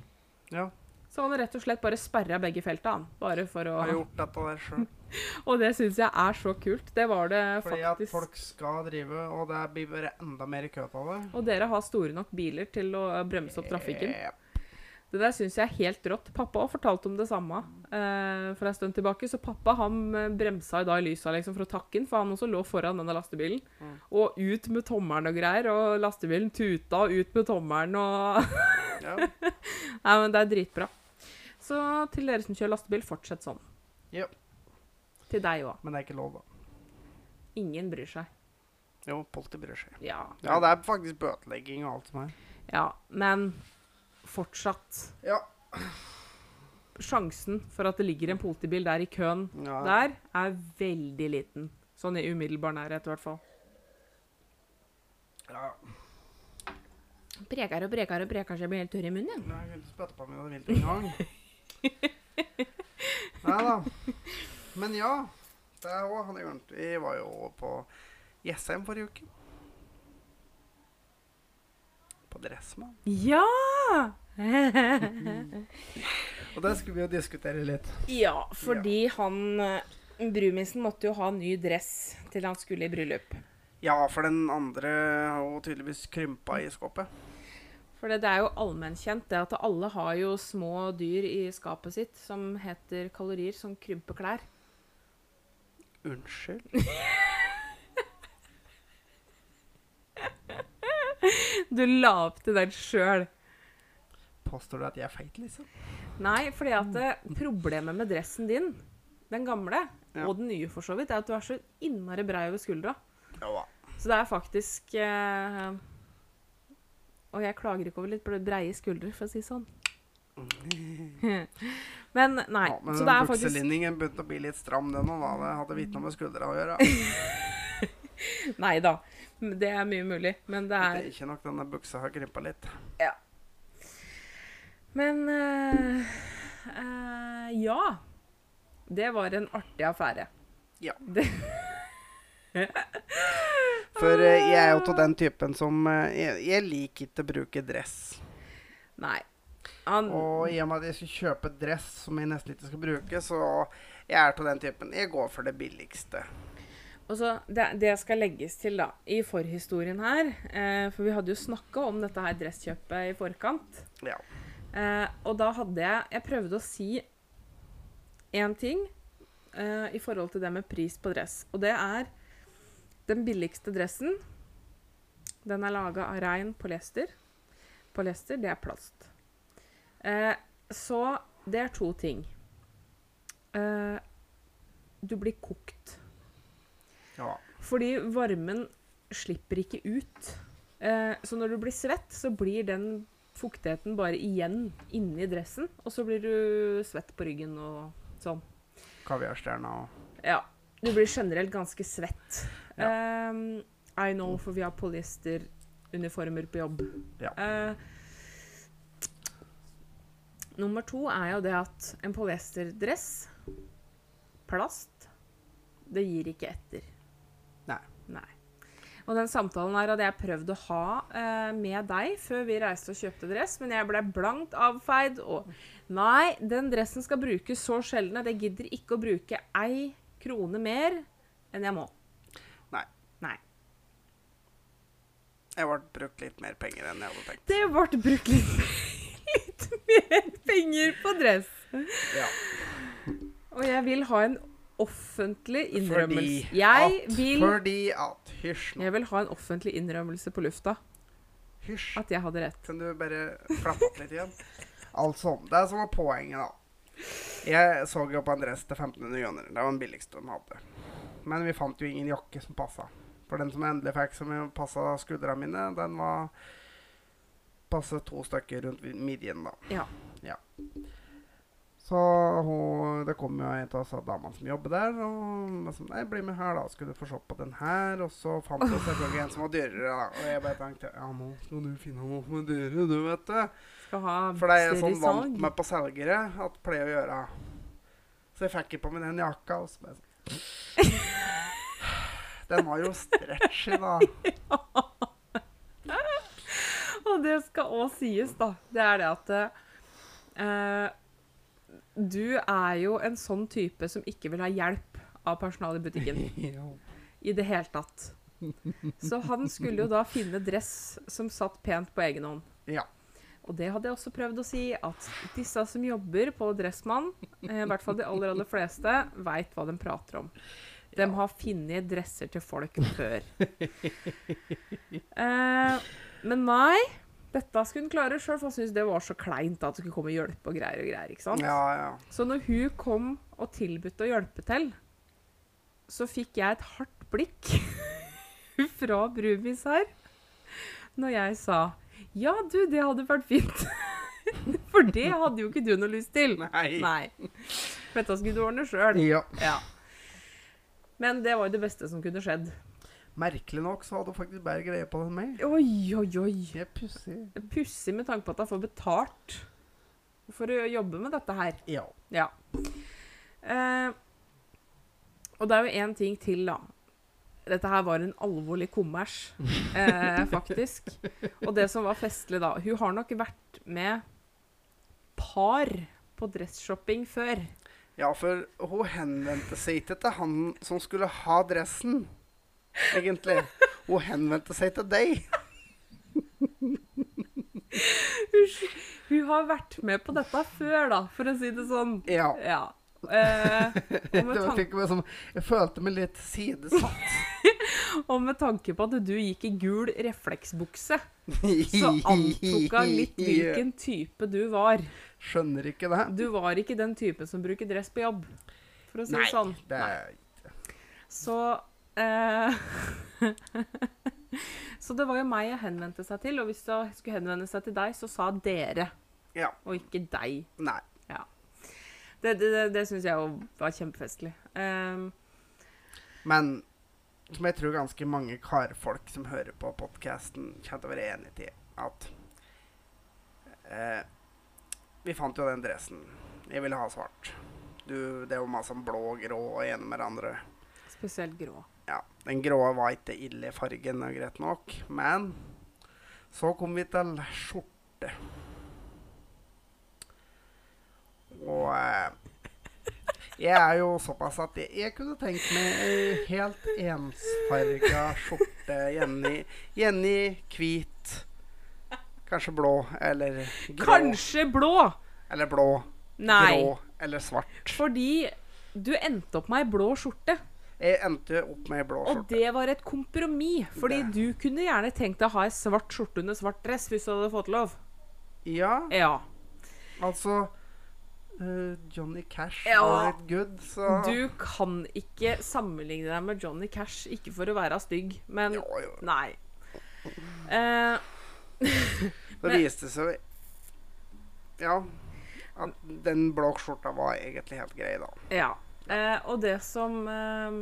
S1: ja.
S2: Så han har rett og slett bare sperra begge felta, han. Bare for å
S1: Jeg har gjort dette der sjøl. (laughs)
S2: Og det syns jeg er så kult. Det var det
S1: Fordi at folk skal drive, og det blir bare enda mer kø av det.
S2: Og dere har store nok biler til å bremse opp trafikken.
S1: Jep.
S2: Det der syns jeg er helt rått. Pappa har fortalt om det samme eh, for en stund tilbake. Så pappa han eh, bremsa i dag i lysa liksom, for å takke han, for han også lå foran denne lastebilen.
S1: Mm.
S2: Og ut med tommelen og greier. Og lastebilen tuta og ut med tommelen og (laughs)
S1: Ja.
S2: Nei, men det er dritbra. Så til dere som kjører lastebil, fortsett sånn.
S1: Ja.
S2: Til deg òg.
S1: Men det er ikke lov, da.
S2: Ingen bryr seg.
S1: Jo, politiet bryr seg.
S2: Ja.
S1: Ja, det er faktisk bøtelegging og alt som er.
S2: ja. Men fortsatt
S1: Ja.
S2: Sjansen for at det ligger en politibil der i køen
S1: ja.
S2: der, er veldig liten. Sånn i umiddelbar nærhet, i hvert fall.
S1: ja.
S2: Preker og preker og preker så jeg blir helt tørr i munnen. Nei,
S1: Jeg kunne spytte på meg det vilt engang. (laughs) Nei da. Men ja. Det òg han. Vi var jo på Jessheim forrige uke. På Dressmann.
S2: Ja!
S1: Og det skulle vi jo diskutere litt.
S2: ja, fordi han eh, Brumisen måtte jo ha ny dress til han skulle i bryllup.
S1: Ja, for den andre har jo tydeligvis krympa i skåpet.
S2: For det, det er jo allmennkjent det at alle har jo små dyr i skapet sitt som heter kalorier, som krymper klær.
S1: Unnskyld? (laughs)
S2: Du la opp til den sjøl.
S1: Påstår du at jeg er feit, liksom?
S2: Nei, fordi at eh, problemet med dressen din, den gamle,
S1: Ja.
S2: og den nye for så vidt, er at du er så innmari brei over skuldra.
S1: Ja.
S2: Så det er faktisk eh, Og jeg klager ikke over litt breie skuldre, for å si det sånn. (laughs) Men nei.
S1: Ja, men
S2: så
S1: den
S2: det er faktisk
S1: bukselinningen begynte å bli litt stram, den òg. Det hadde vitne med skuldra å gjøre. (laughs)
S2: Nei da. Det er mye mulig. Men det
S1: Det
S2: er
S1: ikke nok denne buksa har krympa litt. Ja.
S2: Men uh, uh, ja. Det var en artig affære.
S1: Ja. (laughs)
S2: Det,
S1: For uh, jeg er jo av den typen som jeg, jeg liker ikke å bruke dress.
S2: nei. Han,
S1: Og i og med at jeg skal kjøpe dress som jeg nesten ikke skal bruke, så jeg er av den typen. Jeg går for det billigste.
S2: Og så det, det skal legges til, da, i forhistorien her eh, For vi hadde jo snakka om dette her dresskjøpet i forkant.
S1: Ja.
S2: Eh, og da hadde jeg Jeg prøvde å si én ting eh, i forhold til det med pris på dress. Og det er den billigste dressen. Den er laga av rein polyester. Polyester, det er plast. Eh, så det er to ting. Eh, du blir kokt.
S1: Ja.
S2: Fordi varmen slipper ikke ut. Eh, så når du blir svett, så blir den fuktigheten bare igjen inni dressen. Og så blir du svett på ryggen og sånn.
S1: Kaviarstjerna og
S2: Ja. Du blir generelt ganske svett. Ehm, I know, for vi har polyesteruniformer på jobb.
S1: Ja.
S2: Eh, nummer to er jo det at en polyesterdress, plast, det gir ikke etter.
S1: Nei.
S2: Og den samtalen her hadde jeg prøvd å ha eh, med deg før vi reiste og kjøpte dress, men jeg ble blankt avfeid. Og nei, den dressen skal brukes så sjelden at jeg gidder ikke å bruke ei krone mer enn jeg må.
S1: Nei.
S2: Nei.
S1: Jeg ble brukt litt mer penger enn jeg hadde tenkt.
S2: Det ble brukt litt, (laughs) litt mer penger på dress.
S1: Ja.
S2: Og jeg vil ha en offentlig
S1: Fordi
S2: innrømmelse. Jeg
S1: at,
S2: vil,
S1: Fordi at Hysj nå.
S2: jeg vil ha en offentlig innrømmelse på lufta.
S1: Hysj.
S2: At jeg hadde rett.
S1: Kan du bare klappe opp litt igjen? Altså, det som var poenget, da. Jeg så jo på en dress til 1500 kroner. Det var den billigste de hadde. Men vi fant jo ingen jakke som passa. For den som jeg endelig fikk som passa skuldra mine, den var Passet to stykker rundt midjen, da.
S2: Ja.
S1: Så hun, det kom jo en av damene som jobber der, og liksom, Nei, bli med her, da. Skulle du få se på den her? Og så fant hun selvfølgelig en som var dyrere, da. Og jeg bare tenkte Ja, nå skal du finne noe som er dyrere, du, vet du. For det er jeg sånn vant med på selgere at pleier å gjøre. Så jeg fikk på meg den jakka, og så bare sånn Den var jo stretchy, da. (laughs)
S2: Og det skal òg sies, da. Det er det at eh, Du er jo en sånn type som ikke vil ha hjelp av personalet i butikken (laughs) i det hele tatt. Så han skulle jo da finne dress som satt pent på egen hånd.
S1: Ja.
S2: Og det hadde jeg også prøvd å si, at disse som jobber på Dressmann, eh, i hvert fall de aller, aller fleste, veit hva de prater om. De har funnet dresser til folk før. (laughs) eh, men nei, dette skulle hun klare sjøl, for han syntes det var så kleint at hun skulle komme og hjelpe og greier og greier. ikke sant?
S1: ja, ja.
S2: Så når hun kom og tilbudte å hjelpe til, så fikk jeg et hardt blikk (laughs) fra Brumis her når jeg sa ja, du, det hadde vært fint. (laughs) For det hadde jo ikke du noe lyst til.
S1: Nei.
S2: Nei. For dette skulle du ordne sjøl.
S1: Ja.
S2: Ja. Men det var jo det beste som kunne skjedd.
S1: Merkelig nok så hadde faktisk bedre greie på det enn meg.
S2: Oi, oi, oi.
S1: Det er pussig.
S2: Pussig med tanke på at jeg får betalt for å jobbe med dette her.
S1: Ja.
S2: Ja. Eh, og det er jo én ting til, da. Dette her var en alvorlig kommers, eh, (laughs) faktisk. Og det som var festlig da Hun har nok vært med par på dressshopping før.
S1: Ja, for hun henvendte seg ikke til han som skulle ha dressen, egentlig. Hun henvendte seg til deg.
S2: Hun, har vært med på dette før, da, for å si det sånn.
S1: Ja.
S2: Ja. Eh, tanke
S1: meg som, jeg følte meg litt sidesatt. (laughs)
S2: Og med tanke på at du gikk i gul refleksbukse, så antok hun litt (laughs) hvilken type du var.
S1: Skjønner ikke det.
S2: Du var ikke den typen som bruker dress på jobb, for å si
S1: Nei,
S2: sånn.
S1: det sånn.
S2: Så (laughs) Så det var jo meg jeg henvendte seg til, og hvis jeg skulle henvende seg til deg, så sa dere,
S1: Ja.
S2: og ikke deg.
S1: Nei.
S2: Det, det, det, det syns jeg jo var kjempefestlig. Um,
S1: Men som jeg tror ganske mange karfolk som hører på podkasten, kommer til å være enig i at eh, Vi fant jo den dressen. Jeg ville ha svart. Du, det er jo masse om blå og grå og ene med det andre.
S2: spesielt grå.
S1: Ja, Den grå var ikke ille i fargen, greit nok. Men så kom vi til skjorte. Og eh, jeg er jo såpass at jeg, jeg kunne tenkt meg ei helt ensfarga skjorte. Jenny, Jenny hvit. Kanskje blå eller grå.
S2: Kanskje blå!
S1: Eller blå,
S2: Nei,
S1: grå eller svart.
S2: fordi du endte opp med ei blå skjorte.
S1: Jeg endte opp med blå blå
S2: Og det var et kompromiss, fordi
S1: Det-
S2: du kunne gjerne tenkt deg å ha ei svart skjorte under svart dress hvis du hadde fått lov.
S1: Ja,
S2: Ja.
S1: altså eh, Johnny Cash
S2: Ja.
S1: var litt good, så
S2: Du kan ikke sammenligne deg med Johnny Cash, ikke for å være stygg, men
S1: Jo, jo.
S2: Nei. Uh, (laughs)
S1: Det viste seg Ja. At den blå skjorta var egentlig helt grei, da.
S2: ja. Eh, og det som eh,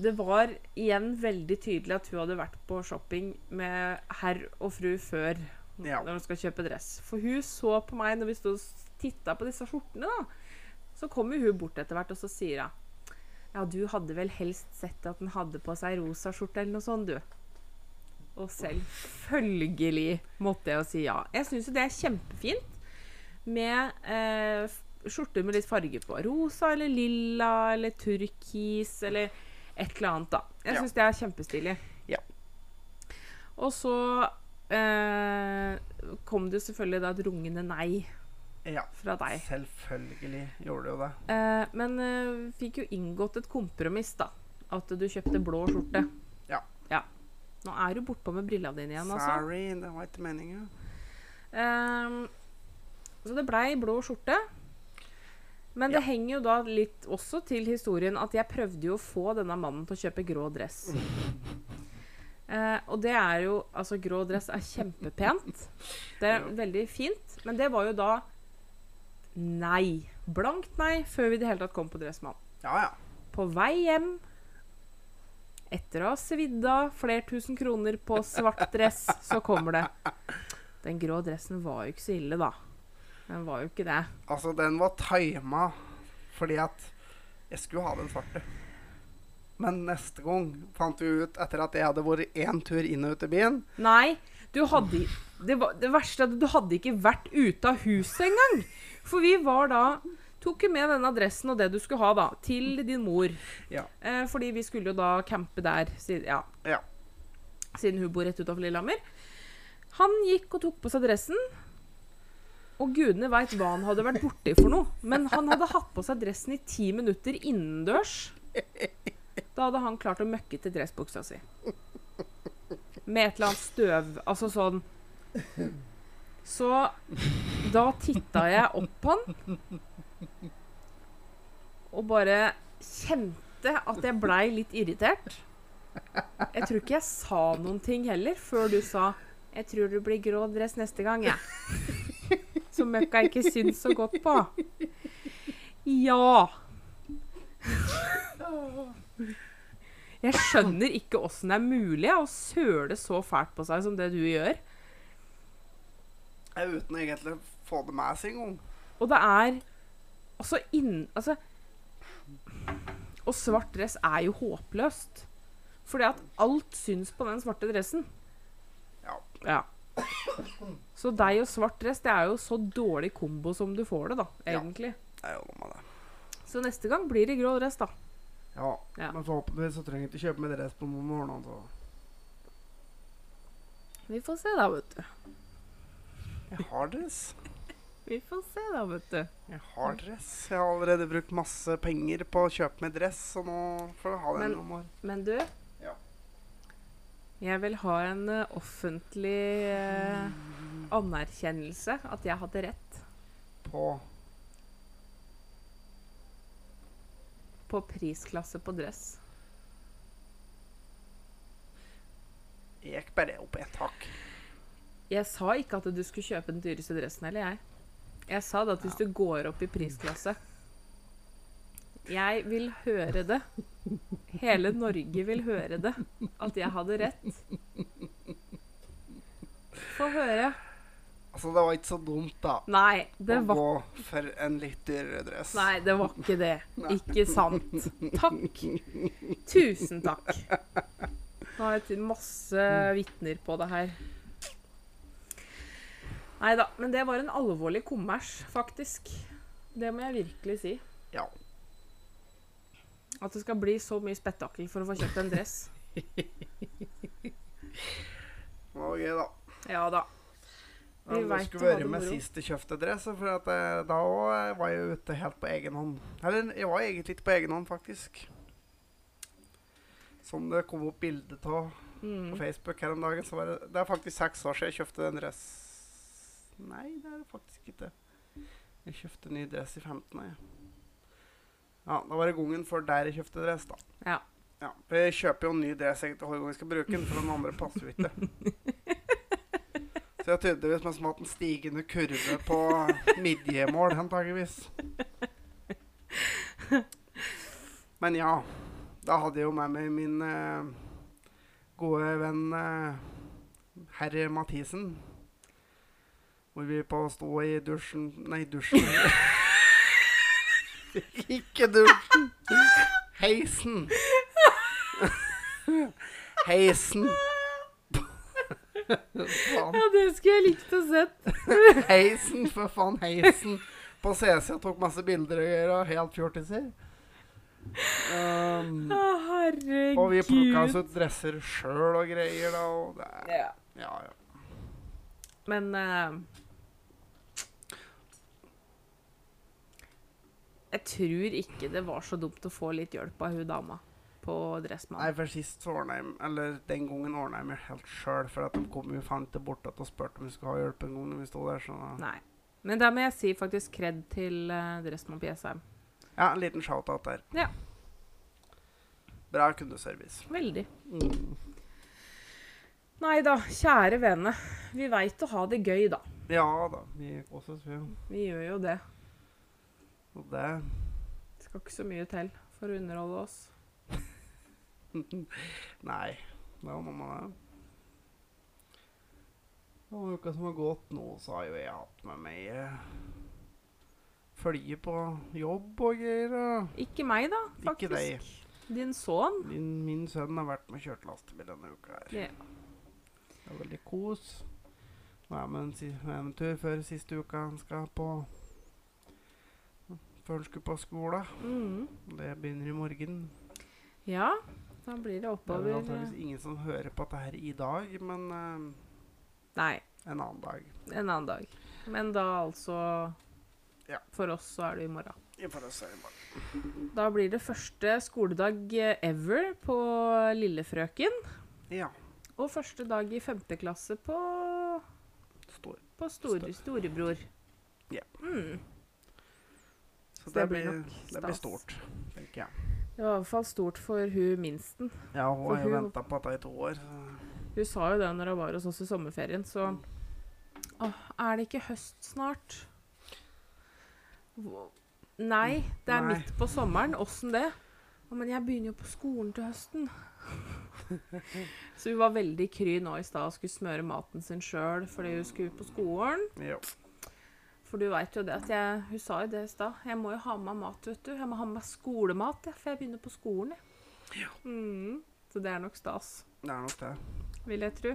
S2: Det var igjen veldig tydelig at hun hadde vært på shopping med herr og fru før
S1: Ja.
S2: når hun skal kjøpe dress. For hun så på meg når vi stod og titta på disse skjortene, da. Så kommer hun bort etter hvert, og så sier hun Ja, du hadde vel helst sett at den hadde på seg rosa skjorte eller noe sånt, du. Og selvfølgelig måtte jeg jo si ja. Jeg syns jo det er kjempefint med eh, skjorter med litt farge på. Rosa eller lilla eller turkis eller et eller annet, da. Jeg
S1: Ja.
S2: syns det er kjempestilig.
S1: Ja.
S2: Og så eh, kom det jo selvfølgelig da et rungende nei
S1: Ja.
S2: fra deg.
S1: Selvfølgelig gjorde det jo det.
S2: Eh, men eh, fikk jo inngått et kompromiss, da. At du kjøpte blå skjorte.
S1: Ja.
S2: ja. Nå er du bortpå med brillene dine igjen, altså.
S1: Sorry, det var ikke meninga.
S2: Ehm, så det blei blå skjorte. Men det henger jo da litt også til historien at jeg prøvde jo å få denne mannen til å kjøpe grå dress. Uh, (laughs) og det er jo Altså, grå dress er kjempepent. Det er (laughs)
S1: Ja.
S2: veldig fint. Men det var jo da nei. Blankt nei før vi i det hele tatt kom på Dressmann.
S1: Ja, ja.
S2: På vei hjem, etter å ha svidd av flere tusen kroner på svart dress, så kommer det. Den grå dressen var jo ikke så ille, da. Den var jo ikke det.
S1: Altså, den var tima fordi at jeg skulle ha den svarte. Men neste gang fant vi ut, etter at jeg hadde vært én tur inn og ut i byen
S2: Nei, du hadde Det, var, det verste er at du hadde ikke vært ute av huset engang. For vi var da Tok med denne adressen og det du skulle ha, da, til din mor.
S1: Ja.
S2: Eh, fordi vi skulle jo da campe der, siden, ja,
S1: Ja.
S2: siden hun bor rett utafor Lillehammer. Han gikk og tok på seg dressen. Og gudene veit hva han hadde vært borti for noe. Men han hadde hatt på seg dressen i ti minutter innendørs. Da hadde han klart å møkke til dressbuksa si. Med et eller annet støv. Altså sånn Så da titta jeg opp på han. Og bare kjente at jeg blei litt irritert. Jeg tror ikke jeg sa noen ting heller før du sa 'Jeg tror du blir grå dress neste gang', jeg. Som møkka ikke syns så godt på. Ja. Jeg skjønner ikke åssen det er mulig å søle så fælt på seg som det du gjør.
S1: Uten egentlig å få det med seg engang.
S2: Og det er Altså inn... Altså Og svart dress er jo håpløst. Fordi at alt syns på den svarte dressen.
S1: Ja.
S2: Ja. Så deg og svart dress, det er jo så dårlig kombo som du får det, da,
S1: Ja.
S2: egentlig.
S1: Det er jo med det.
S2: Så neste gang blir det grå dress, da.
S1: Ja,
S2: Ja.
S1: Men forhåpentligvis så trenger jeg ikke kjøpe meg dress på noen år. nå, Så.
S2: Vi får se, da, vet du.
S1: Jeg har dress. (laughs)
S2: Vi får se, da, vet du.
S1: Jeg har dress. Jeg har allerede brukt masse penger på å kjøpe meg dress, så nå får jeg ha den
S2: Men-
S1: noen år.
S2: Men du
S1: Ja.
S2: Jeg vil ha en eh, offentlig eh, anerkjennelse at jeg hadde rett
S1: På
S2: på prisklasse på dress.
S1: Jeg gikk bare opp ett hakk.
S2: Jeg sa ikke at du skulle kjøpe den dyreste dressen heller, jeg. Jeg sa det at hvis du går opp i prisklasse Jeg vil høre det. Hele Norge vil høre det. At jeg hadde rett. Få høre.
S1: Altså, det var ikke så dumt, da.
S2: Nei, det
S1: å
S2: var
S1: gå for en litt dyrere dress.
S2: Nei, det var ikke det.
S1: Nei.
S2: Ikke sant. Takk. Tusen takk. Nå har jeg masse vitner på det her. Nei da, men det var en alvorlig kommers, faktisk. Det må jeg virkelig si.
S1: Ja.
S2: At det skal bli så mye spetakkel for å få kjøpt en dress. (laughs)
S1: Gøy, da.
S2: Ja da. Vi
S1: Ja, du skulle vært med sist jeg kjøpte dress, for at, eh, da var jeg ute helt på egen hånd. Eller, jeg var egentlig ikke på egen hånd, faktisk. Som det kom opp bilde av på
S2: Mm.
S1: Facebook her om dagen, så var det Det er faktisk seks år siden jeg kjøpte den dress... Nei, det er det faktisk ikke. Jeg kjøpte ny dress i 15. Jeg. Ja, da var det gangen før der jeg kjøpte dress, da.
S2: Ja.
S1: Ja, for jeg kjøper jo en ny dress egentlig hver gang jeg skal bruke den, for den andre passer jo ikke. (laughs) Så jeg har tydeligvis mest hatt en stigende kurve på midjemål, antageligvis. Men ja, da hadde jeg jo med meg min uh, gode venn uh, herr Mathisen. Hvor vi på sto i dusjen Nei, dusjen. (laughs) (laughs) Ikke dusjen. Heisen. (laughs) Heisen. faen. (laughs)
S2: Ja, det skulle jeg likt å sett.
S1: Heisen, for faen. Heisen. På CC tok masse bilder og greier. og Helt fjortiser. Um,
S2: Å, herregud.
S1: og vi plukka oss ut dresser sjøl og greier, da. Og det
S2: Ja.
S1: ja, ja.
S2: Men eh, Jeg tror ikke det var så dumt å få litt hjelp av hun dama på
S1: Nei, for sist så ordna jeg Eller den gangen ordna jeg meg helt sjøl, for at de kom jo faen ikke bort og spurte om vi skulle ha hjelp en gang når vi sto der. Så
S2: Nei. Men da må jeg si faktisk kred til uh, Dressmann på Jessheim.
S1: ja, en liten shout-out der.
S2: Ja.
S1: Bra kundeservice.
S2: Veldig.
S1: Mm.
S2: Nei da, kjære vene. Vi veit å ha det gøy, da.
S1: Ja da, vi vi.
S2: Vi gjør jo det.
S1: Og det
S2: skal ikke så mye til for å underholde oss. (laughs)
S1: Nei, det var mamma, det. Og uka som har gått nå, så har jo jeg hatt med meg eh, følge på jobb og greier.
S2: Ikke meg, da, faktisk.
S1: Ikke deg.
S2: Din sønn.
S1: Min, min sønn har vært med og kjørt lastebil denne uka her.
S2: Ja.
S1: Det er veldig kos. Nå er vi en, en tur før siste uka han skal på Før han skulle på skolen.
S2: Mm.
S1: Det begynner i morgen.
S2: Ja, da blir det oppover.
S1: Det er antakeligvis ingen som hører på dette her i dag, men uh,
S2: Nei,
S1: en annen dag.
S2: en annen dag. Men da altså
S1: Ja.
S2: For oss så er det i morgen. Da blir det første skoledag eh, ever på Lillefrøken.
S1: Ja.
S2: Og første dag i femte klasse på,
S1: Stor.
S2: på store,
S1: Stor.
S2: storebror.
S1: Ja.
S2: Mm.
S1: Så det,
S2: det blir
S1: det blir stort, tenker jeg.
S2: Det var i hvert fall stort for hun minsten.
S1: Ja, hun
S2: For
S1: har jo venta på dette i to år. Så.
S2: Hun sa jo det når hun var hos oss i sommerferien, så Åh, er det ikke høst snart? Nei, det er
S1: Nei.
S2: midt på sommeren. Åssen det? «Å, men jeg begynner jo på skolen til høsten. (laughs) så hun var veldig kry nå i stad og skulle smøre maten sin sjøl fordi hun skulle på skolen.
S1: Jo.
S2: For du veit jo det at jeg Hun sa jo det i stad. Jeg må jo ha med meg mat, vet du. Jeg må ha med meg skolemat, jeg, for jeg begynner på skolen, jeg. Mm. Så det er nok stas,
S1: Det er nok det.
S2: vil jeg tro.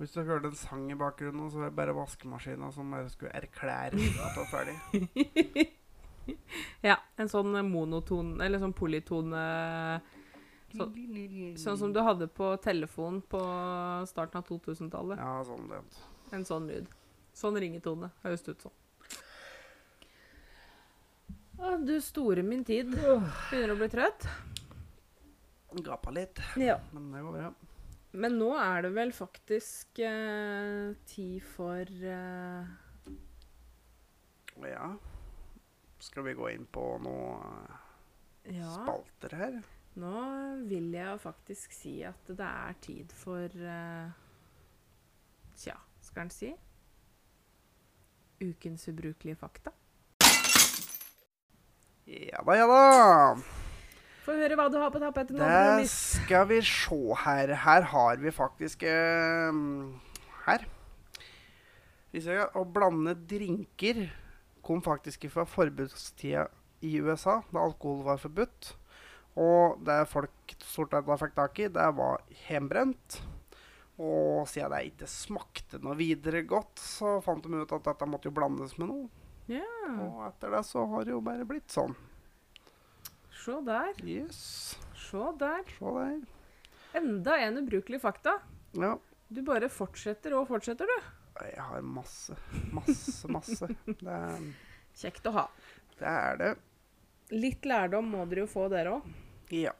S1: Hvis du hørte en sang i bakgrunnen, så var det bare vaskemaskina som bare skulle erklære at du var ferdig. (laughs)
S2: Ja, en sånn monoton, eller sånn polytone Så- Sånn som du hadde på telefon på starten av 2000-tallet.
S1: Ja, sånn det.
S2: En sånn lyd. Sånn ringetone høres det ut som. Å, du store min tid. Begynner å bli trøtt.
S1: Gapa litt,
S2: Ja.
S1: men det går bra.
S2: Men nå er det vel faktisk eh, tid for eh,
S1: ja Skal vi gå inn på noen
S2: Ja.
S1: spalter her?
S2: Nå vil jeg faktisk si at det er tid for eh, Tja, skal en si? Ukens ubrukelige fakta.
S1: Ja da, ja da.
S2: Få høre hva du har på tapetet nå,
S1: Det skal vi se her. Her har vi faktisk eh, Her. Vi ser Å blande drinker kom faktisk fra forbudstida i USA, da alkohol var forbudt. Og det folk stort sett fikk tak i, det var hjemmebrent. Og siden det ikke smakte noe videre godt, så fant de ut at dette måtte jo blandes med noe.
S2: Ja,
S1: Og etter det så har det jo bare blitt sånn.
S2: se der.
S1: Yes.
S2: Se der.
S1: Se der.
S2: Enda en ubrukelig fakta.
S1: Ja.
S2: Du bare fortsetter og fortsetter, du.
S1: Jeg har masse, masse, masse. (laughs) Det,
S2: Kjekt å ha.
S1: det er det.
S2: Litt lærdom må dere jo få, dere òg.
S1: Ja.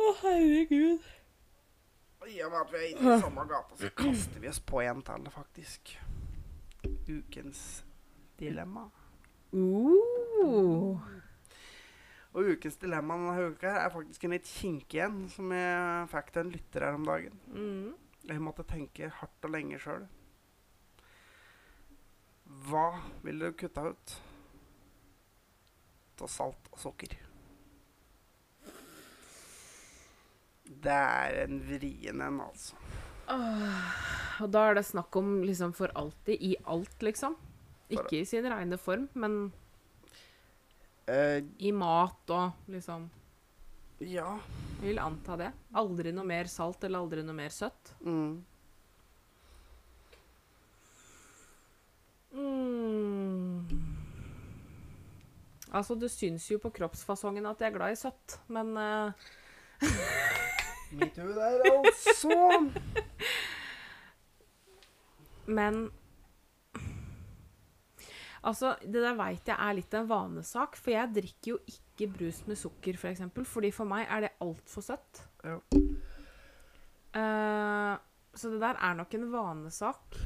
S2: Å, herregud.
S1: I og med at vi er inne i samme gata, så kaster vi oss på en til, faktisk. Ukens dilemma.
S2: Uh.
S1: Og ukens dilemma denne uka er faktisk en litt kinkig en, som jeg fikk til en lytter her om dagen.
S2: Mm.
S1: Jeg måtte tenke hardt og lenge sjøl. Hva vil du kutte ut av salt og sukker? Det er en vrien en, altså.
S2: Og da er det snakk om liksom for alltid, i alt, liksom. Ikke i sin reine form, men
S1: uh,
S2: i mat og liksom
S1: ja.
S2: Jeg vil anta det. Aldri noe mer salt eller aldri noe mer søtt.
S1: Mm.
S2: Mm. Altså, det syns jo på kroppsfasongen at jeg er glad i søtt, men eh, (laughs)
S1: Metoo der, altså.
S2: Men Altså, det der veit jeg er litt en vanesak, for jeg drikker jo ikke brus med sukker, f.eks., for eksempel, fordi for meg er det altfor søtt.
S1: Ja.
S2: Uh, så det der er nok en vanesak,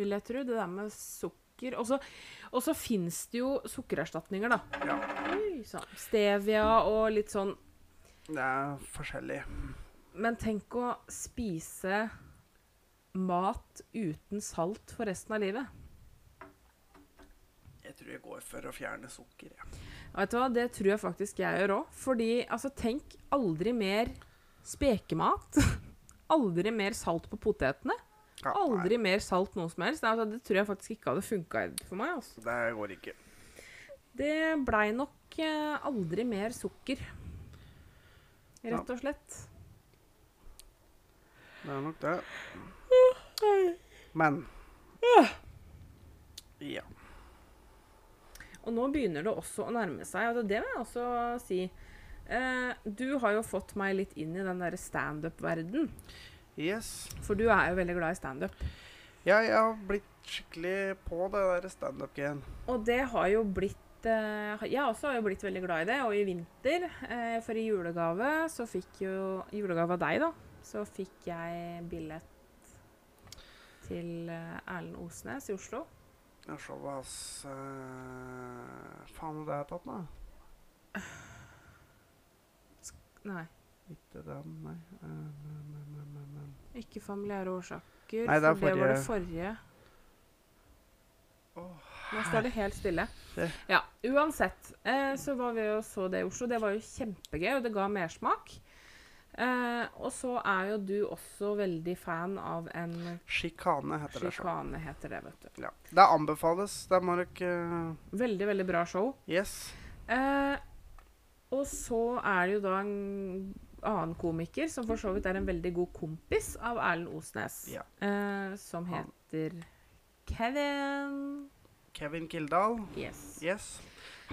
S2: vil jeg tro, det der med sukker. Og så- fins det jo sukkererstatninger, da.
S1: ja.
S2: Oi, sånn. Stevia og litt sånn
S1: Det er forskjellig.
S2: Men tenk å spise mat uten salt for resten av livet.
S1: Jeg tror jeg går for å fjerne sukker. Ja.
S2: Vet du hva, Det tror jeg faktisk jeg gjør òg. Fordi altså, tenk aldri mer spekemat. (laughs) aldri mer salt på potetene.
S1: Ja,
S2: Aldri mer salt noe som helst. Altså, det tror jeg faktisk ikke hadde funka for meg. Altså.
S1: Det går ikke.
S2: Det blei nok eh, aldri mer sukker. Rett og slett.
S1: Det er nok det. Men Ja.
S2: Og nå begynner det også å nærme seg, og det vil jeg også si. Eh, du har jo fått meg litt inn i den derre standup-verden.
S1: Yes.
S2: For du er jo veldig glad i standup.
S1: Ja, jeg har blitt skikkelig på det der standup-gen.
S2: Og det har jo blitt Jeg også har jo blitt veldig glad i det. Og i vinter, eh, for i julegave så fikk jo Julegave av deg, da. Så fikk jeg billett til eh, Erlend Osnes i Oslo.
S1: Ja, såpass uh, Faen, det er tatt, da? (sighs)
S2: Nei,
S1: Ikke den, nei. Eh,
S2: ikke familiære årsaker.
S1: Nei, det
S2: for det var det
S1: forrige.
S2: forrige. Nå står det helt stille. Ja, uansett eh, så var vi og så det i Oslo. Det var jo kjempegøy, og det ga mersmak. Eh, og så er jo du også veldig fan av en
S1: Sjikane heter det. Skikane
S2: sjikane, heter det, vet du.
S1: Ja. Det anbefales. Det må dere ikke
S2: Veldig, veldig bra show.
S1: Yes.
S2: Eh, og så er det jo da en annen komiker som for så vidt er en veldig god kompis av Erlend Osnes,
S1: Ja.
S2: eh, som heter Kevin
S1: Kevin Kildahl.
S2: Yes.
S1: Yes.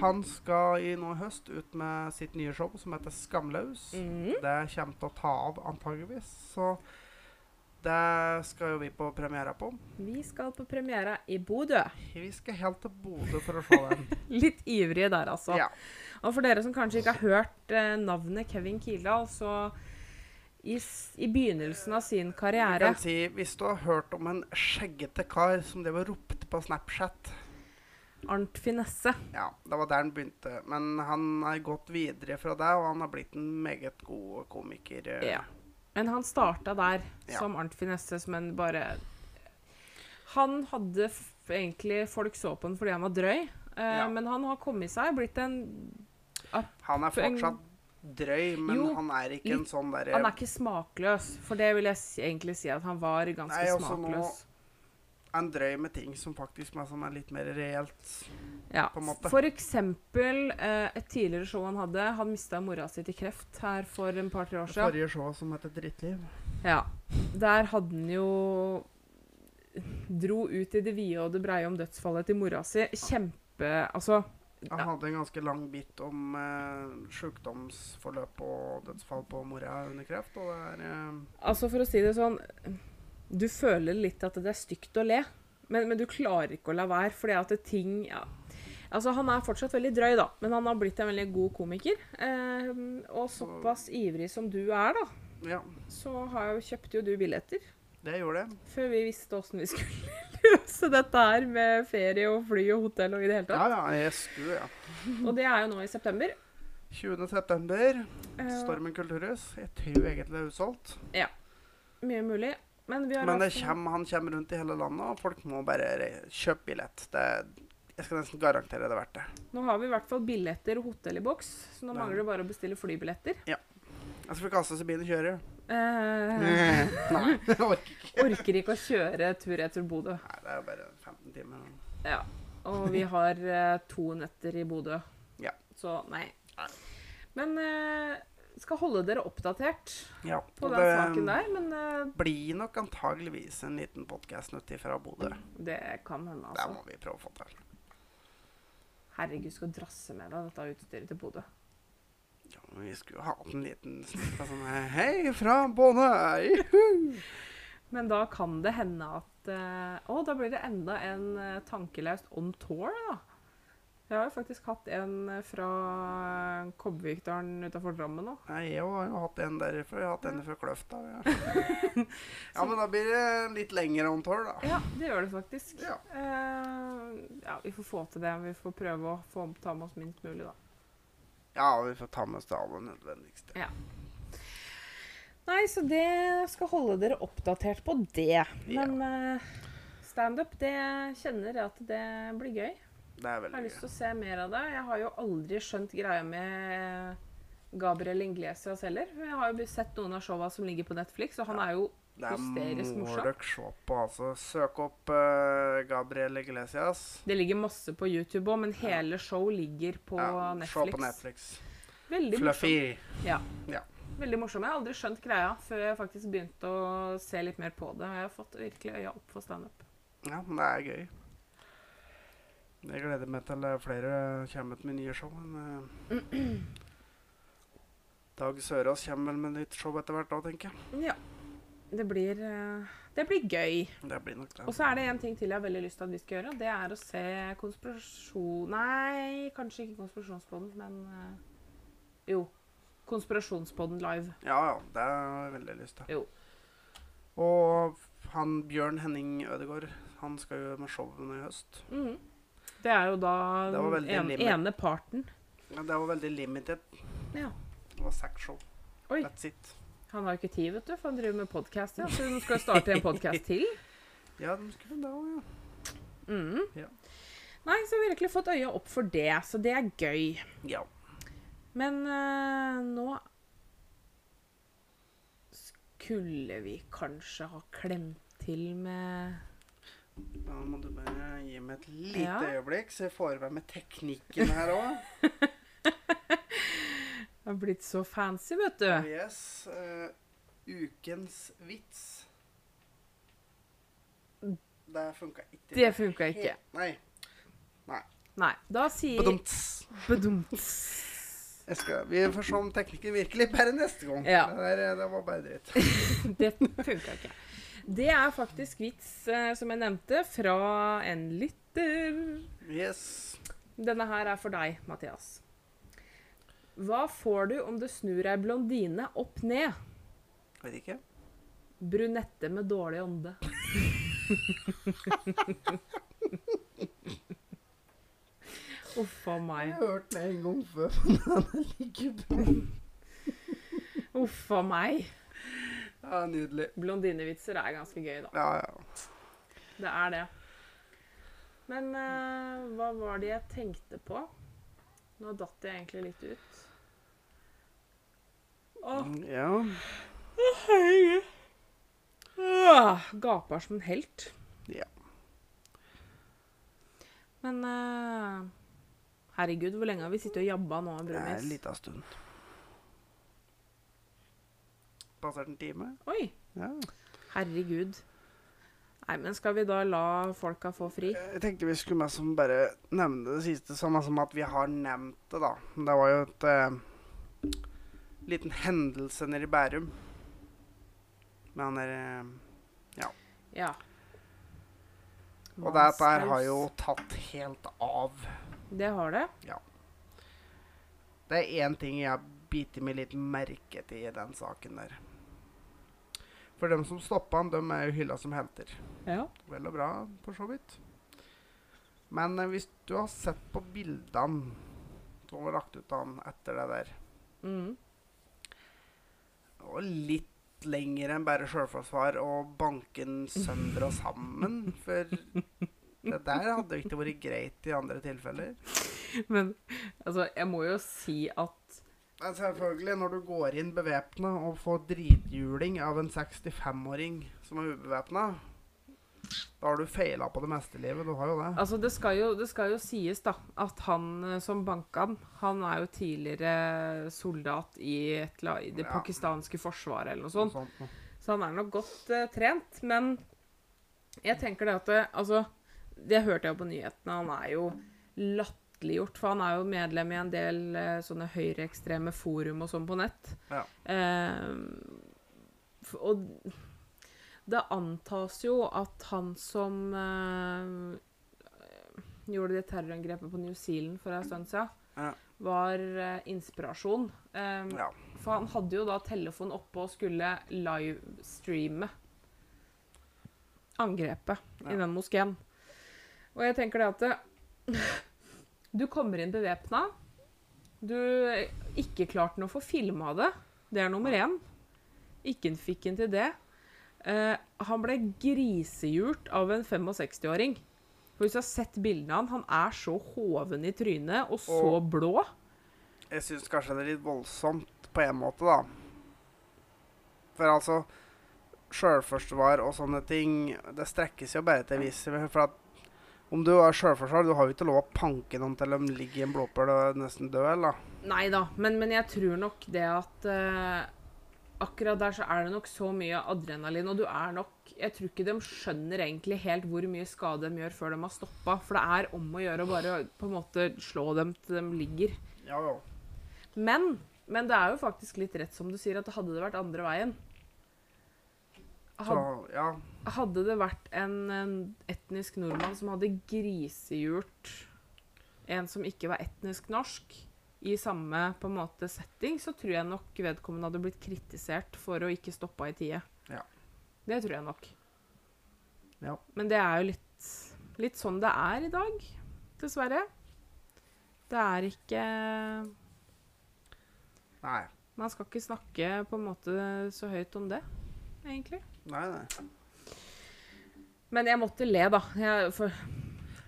S1: Han skal i nå høst ut med sitt nye show som heter Skamløs.
S2: Mhm.
S1: Det kommer til å ta av, antageligvis. Så Det skal jo vi på premiere på.
S2: Vi skal på premiere i Bodø.
S1: Vi skal helt til Bodø for å se den. (laughs)
S2: Litt ivrige der, altså.
S1: Ja.
S2: Og for dere som kanskje ikke har hørt eh, navnet Kevin Kildahl, så i, i begynnelsen av sin
S1: Du
S2: karriere
S1: kan si, Hvis du har hørt om en skjeggete kar som det var ropte på Snapchat
S2: Arnt Finesse.
S1: Ja, det var der han begynte. Men han har gått videre fra det, og han har blitt en meget god komiker. eh.
S2: Ja. Men han starta der
S1: Ja.
S2: som Arnt Finesse, som en bare Han hadde egentlig Folk så på han fordi han var drøy, eh,
S1: Ja.
S2: men han har kommet seg, blitt en
S1: Han er fortsatt drøy, men
S2: Jo,
S1: han er ikke en sånn derre
S2: Han er ikke smakløs, for det vil jeg egentlig si at han var ganske
S1: Nei, smakløs. nå- Han drøy med ting som faktisk som er litt mer reelt.
S2: Ja.
S1: på en måte.
S2: For eksempel eh, et tidligere show han hadde. Han mista mora si til kreft her for en par-tre år siden.
S1: Forrige show som heter Drittliv.
S2: Ja. Der hadde han jo Dro ut i det vide og det breie om dødsfallet til mora si. Kjempe Altså
S1: Han
S2: Ja.
S1: hadde en ganske lang bit om eh, sykdomsforløp og dødsfall på mora under kreft. Og det er eh,
S2: Altså, for å si det sånn Du føler litt at det er stygt å le, men, men du klarer ikke å la være, fordi at ting ja. Altså, Han er fortsatt veldig drøy, da, men han har blitt en veldig god komiker. Eh, og såpass ivrig som du er, da,
S1: Ja,
S2: så har kjøpte jo du billetter.
S1: det gjorde jeg.
S2: Før vi visste åssen vi skulle (laughs) løse dette her med ferie og fly og hotell og i det hele tatt.
S1: ja, ja, jeg skulle, ja.
S2: Og det er jo nå i september.
S1: 20. september,
S2: Eh,
S1: Stormen kulturhus. Jeg tror egentlig det er utsolgt. Ja.
S2: Mye mulig. Men vi har
S1: Men det kommer, han kommer rundt i hele landet, og folk må bare kjøpe billett. Det, jeg skal nesten garantere det er verdt det.
S2: Nå har vi i hvert fall billetter og hotell i boks, så nå mangler det bare å bestille flybilletter. Ja.
S1: Jeg skal kaste oss i bilen og kjøre.
S2: Eh, (laughs)
S1: Nei, (laughs) jeg orker ikke.
S2: orker ikke å kjøre tur-retur Bodø.
S1: Nei, det er jo bare 15 timer.
S2: Ja. Og vi har eh, to netter i Bodø.
S1: Ja.
S2: Så nei.
S1: Nei.
S2: Men eh, skal holde dere oppdatert
S1: Ja,
S2: på den saken der. Men uh,
S1: blir nok antageligvis en liten podkast uti fra Bodø.
S2: det kan hende, altså.
S1: Det må vi prøve å få til.
S2: Herregud, skal drasse med deg dette utstyret til Bodø.
S1: Ja, men vi skulle jo hatt en liten snutt av sånn Hei fra Bodø!
S2: Men da kan det hende at uh, Å, da blir det enda en uh, tankelaust on tour, da. Jeg har jo faktisk hatt en fra Kobbervikdalen utafor Drammen nå.
S1: Nei, jeg har jo hatt en derfra. Jeg har hatt en fra Kløfta. Ja. (laughs) ja, men da blir det litt lengre on tour, da.
S2: Ja, det gjør det faktisk.
S1: Ja.
S2: Uh, ja, vi får få til det. Vi får prøve å få ta med oss minst mulig, da.
S1: Ja, vi får ta med oss det aller nødvendigste.
S2: Ja. Nei, så det skal holde dere oppdatert på det. Men eh, standup, det kjenner jeg at det blir gøy.
S1: Det er veldig
S2: Jeg har lyst til å se mer av det. Jeg har jo aldri skjønt greia med Gabriel Inglesias heller. Jeg har jo sett noen av showa som ligger på Netflix, og han er jo
S1: Det
S2: hysterisk
S1: må
S2: morsom.
S1: dere se på, altså. Søk opp uh, Gabriel Iglesias.
S2: Det ligger masse på YouTube òg, men hele show ligger på
S1: Ja, Se på Netflix.
S2: Veldig
S1: Fluffy.
S2: morsom. Ja.
S1: Ja.
S2: Veldig morsom. Jeg har aldri skjønt greia før jeg faktisk begynte å se litt mer på det. Jeg har fått virkelig øya opp for standup.
S1: Ja, det er gøy. Jeg gleder meg til eh, flere kommer med nye show. Men, eh, (clears throat) Dag Sørås kommer vel med nytt show etter hvert da, tenker jeg.
S2: Ja. Det blir, eh, det blir gøy.
S1: Det blir nok det.
S2: Og så er det en ting til jeg har veldig lyst til at vi skal gjøre. Det er å se konspirasjon... Nei, kanskje ikke Konspirasjonspodden, men Jo. Konspirasjonspodden live.
S1: Ja, ja. Det har jeg veldig lyst til.
S2: Jo.
S1: Og han Bjørn Henning Ødegaard, han skal jo med showet nå i høst.
S2: Mhm. Det er jo da den en, ene parten.
S1: Ja, det var veldig limited.
S2: Ja.
S1: Det var seks show.
S2: Oi.
S1: That's it.
S2: Han har jo ikke tid, vet du, for han driver med podkast. Ja. Så hun skal starte en podkast til. (laughs)
S1: Ja, de skulle det òg, ja.
S2: Mm.
S1: Ja.
S2: Nei, så har vi virkelig fått øya opp for det, så det er gøy.
S1: Ja.
S2: Men eh, nå skulle vi kanskje ha klemt til med
S1: Da må du bare gi meg et lite
S2: Ja.
S1: øyeblikk, så jeg får være med teknikken her òg. (laughs)
S2: Det har blitt så fancy, vet du.
S1: Yes. Uh, ukens vits. Det funka ikke.
S2: Det funka ikke.
S1: Nei.
S2: Nei, da sier
S1: Badumts.
S2: Badumts. (laughs)
S1: Jeg skal, vi får se om teknikken virkelig bare neste gang.
S2: Ja.
S1: Det, der, det var bare dritt. (laughs)
S2: Det funka ikke. Det er faktisk vits, eh, som jeg nevnte, fra en lytter.
S1: Yes.
S2: Denne her er for deg, Mathias. Hva får du om du snur ei blondine opp ned?
S1: Vet ikke.
S2: Brunette med dårlig ånde. (laughs) Uff a meg.
S1: har hørt den en gang før, (laughs) men den er like bra.
S2: Uff a meg.
S1: Ja, nydelig.
S2: Blondinevitser er ganske gøy, da.
S1: Ja, ja.
S2: Det er det. Men uh, hva var det jeg tenkte på? Nå datt jeg egentlig litt ut. Åh,
S1: Mm, Ja.
S2: herregud. Åh, gaper som en helt.
S1: Ja.
S2: Men uh, herregud, hvor lenge har vi sittet og jabba nå,
S1: Det er en
S2: Brumis?
S1: liten stund. Passert en time?
S2: Oi,
S1: Ja.
S2: herregud. Nei, men skal vi da la folka få fri?
S1: Jeg tenkte vi skulle mest bare nevne det siste, sånn som at vi har nevnt det, da. Det var jo et uh, liten hendelse nede i Bærum. Med han der uh,
S2: Ja.
S1: Og dette her har jo tatt helt av.
S2: Det har det. Ja.
S1: Det er én ting jeg har bitt meg litt merke til i den saken der. For dem som stoppa han, dem er jo hylla som helter.
S2: Ja.
S1: Vel og bra, for så vidt. Men eh, hvis du har sett på bildene som var lagt ut av han etter det der
S2: Mm.
S1: Og litt lenger enn bare sjølforsvar og banken sønder og sammen. For det der hadde ikke vært greit i andre tilfeller. (laughs)
S2: Men altså, jeg må jo si at
S1: selvfølgelig, når du går inn bevæpna og får drithjuling av en 65-åring som er ubevæpna, da har du feila på det meste i livet. Du har jo det.
S2: Altså, det skal jo, det skal jo sies, da, at han eh, som banka han, han er jo tidligere soldat i, et, i det
S1: Ja.
S2: pakistanske forsvaret eller noe
S1: Noe
S2: sånt.
S1: sånt.
S2: Så han er nok godt uh, trent. Men jeg tenker det at det, Altså, det hørte jeg på nyhetene. Han er jo latterliggjort, for han er jo medlem i en del eh, sånne høyreekstreme forum og sånn på nett.
S1: Ja.
S2: Eh, og det antas jo at han som eh, gjorde det terrorangrepet på New Zealand for en stund siden,
S1: Ja.
S2: var eh, inspirasjon. Eh,
S1: Ja.
S2: for han hadde jo da telefonen oppe og skulle livestreame angrepet i den moskeen. Og jeg tenker det at det, (laughs) du kommer inn bevæpna. Du ikke klarte å få filma det. Det er nummer én. Ikke fikk han til det. Uh, han ble grisehjult av en 65-åring. For Hvis du har sett bildene av han, han er så hoven i trynet og så
S1: Og-
S2: blå.
S1: Jeg syns kanskje det er litt voldsomt på en måte, da. For altså Sjølforsvar og sånne ting, det strekkes jo bare til viss For at om du er sjølforsvar, du har jo ikke lov å panke noen til de ligger i en blåpøl og nesten dør, eller?
S2: Nei da, men, men jeg tror nok det at uh, Akkurat der så er det nok så mye adrenalin, og du er nok Jeg tror ikke de skjønner egentlig helt hvor mye skade de gjør før de har stoppa. For det er om å gjøre å bare på en måte slå dem til de ligger.
S1: Ja, ja.
S2: Men, men det er jo faktisk litt rett som du sier, at hadde det vært andre veien
S1: Så, ja.
S2: Hadde det vært en, en etnisk nordmann som hadde grisegjort en som ikke var etnisk norsk, i samme på en måte setting, så tror jeg nok vedkommende hadde blitt kritisert for å ikke stoppe i tide.
S1: Ja.
S2: Det tror jeg nok.
S1: Ja.
S2: Men det er jo litt, litt sånn det er i dag, dessverre. Det er ikke
S1: Nei.
S2: Man skal ikke snakke på en måte så høyt om det, egentlig.
S1: Nei, nei.
S2: Men jeg måtte le, da. Jeg, for,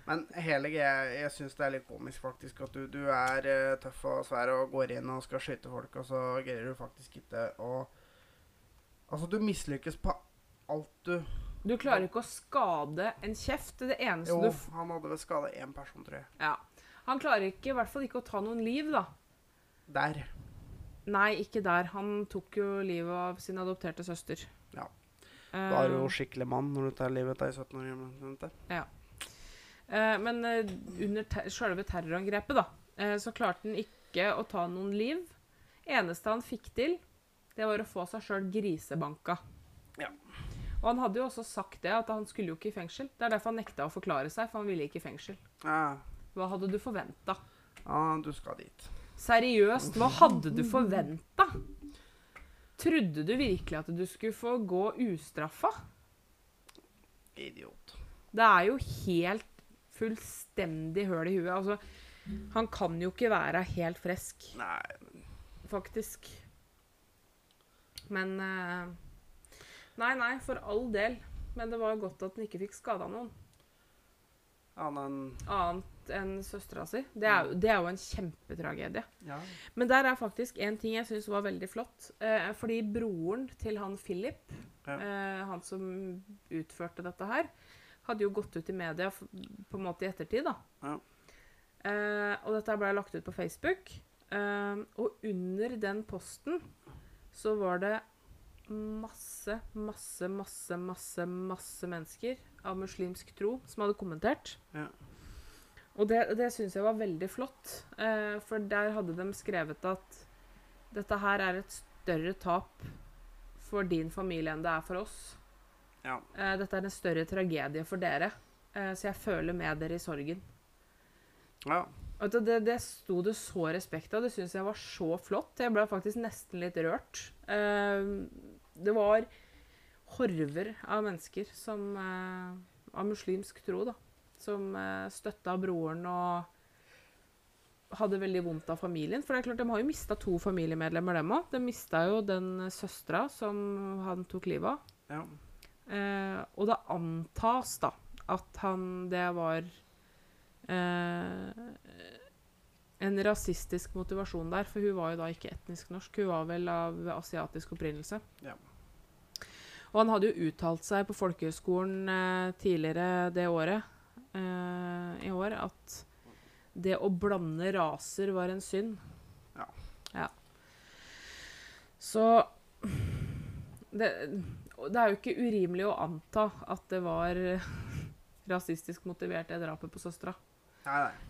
S1: Men hele greia Jeg syns det er litt komisk, faktisk, at du, du er uh, tøff og svær og går inn og skal skyte folk, og så greier du faktisk ikke å Altså, du mislykkes på alt du
S2: du klarer ikke å skade en kjeft. Det eneste
S1: Jo,
S2: du Jo,
S1: han hadde vel skada én person, tror jeg.
S2: Ja. Han klarer ikke, i hvert fall ikke å ta noen liv, da.
S1: Der.
S2: Nei, ikke der. Han tok jo livet av sin adopterte søster.
S1: Ja.
S2: Eh,
S1: Da er du jo skikkelig mann når du tar livet av ei 17 år gammel jente.
S2: eh, men eh, under ter selve terrorangrepet, da, eh, så klarte han ikke å ta noen liv. Eneste han fikk til, det var å få seg sjøl grisebanka.
S1: Ja.
S2: Og han hadde jo også sagt det, at han skulle jo ikke i fengsel. Det er derfor han nekta å forklare seg, for han ville ikke i fengsel.
S1: Ja.
S2: Hva hadde du forventa?
S1: ja, du skal dit.
S2: Seriøst, hva hadde du forventa? Trodde du virkelig at du skulle få gå ustraffa?
S1: Idiot.
S2: Det er jo helt fullstendig høl i huet. Altså, han kan jo ikke være helt frisk,
S1: Nei,
S2: faktisk. Men eh, Nei, nei, for all del. Men det var jo godt at han ikke fikk skada noen.
S1: Annet enn
S2: enn søstera si. Det er, det er jo en kjempetragedie.
S1: Ja.
S2: Men der er faktisk en ting jeg syns var veldig flott. Eh, fordi broren til han Philip,
S1: Ja.
S2: eh, han som utførte dette her, hadde jo gått ut i media på en måte i ettertid, da.
S1: Ja.
S2: Eh, og dette ble lagt ut på Facebook. Eh, og under den posten så var det masse, masse, masse, masse, masse mennesker av muslimsk tro som hadde kommentert.
S1: Ja.
S2: Og det, det syns jeg var veldig flott, eh, for der hadde de skrevet at dette her er et større tap for din familie enn det er for oss.
S1: ja.
S2: Eh, dette er en større tragedie for dere, eh, så jeg føler med dere i sorgen.
S1: ja.
S2: Du, det, det sto det så respekt av. Det syns jeg var så flott. Jeg ble faktisk nesten litt rørt. Eh, det var horver av mennesker som eh, Av muslimsk tro, da. Som eh, støtta broren og hadde veldig vondt av familien. For det er klart, de har jo mista to familiemedlemmer, dem òg. De mista jo den søstera som han tok livet av.
S1: ja.
S2: Eh, og det antas da at han Det var eh, en rasistisk motivasjon der, for hun var jo da ikke etnisk norsk. Hun var vel av asiatisk opprinnelse.
S1: Ja.
S2: Og han hadde jo uttalt seg på folkehøgskolen eh, tidligere det året, eh, i år, at det å blande raser var en synd.
S1: Ja.
S2: ja. Så det, det er jo ikke urimelig å anta at det var rasistisk motivert, det drapet på søstera.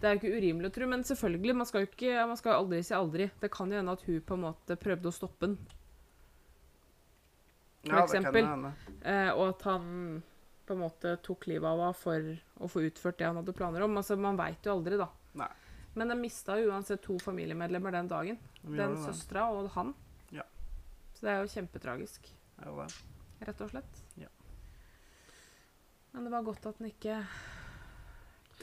S2: Det er jo ikke urimelig å tro, men selvfølgelig, man skal jo ikke, man skal aldri si aldri. Det kan jo hende at hun på en måte prøvde å stoppe den, For
S1: Ja,
S2: eksempel. eh, og at han på en måte tok livet av henne for å få utført det han hadde planer om. Altså, Man veit jo aldri, da.
S1: Nei.
S2: Men de mista uansett to familiemedlemmer den dagen.
S1: Vi
S2: Den søstera og han.
S1: Ja.
S2: Så det er jo kjempetragisk,
S1: jo det.
S2: rett og slett.
S1: Ja.
S2: Men det var godt at han ikke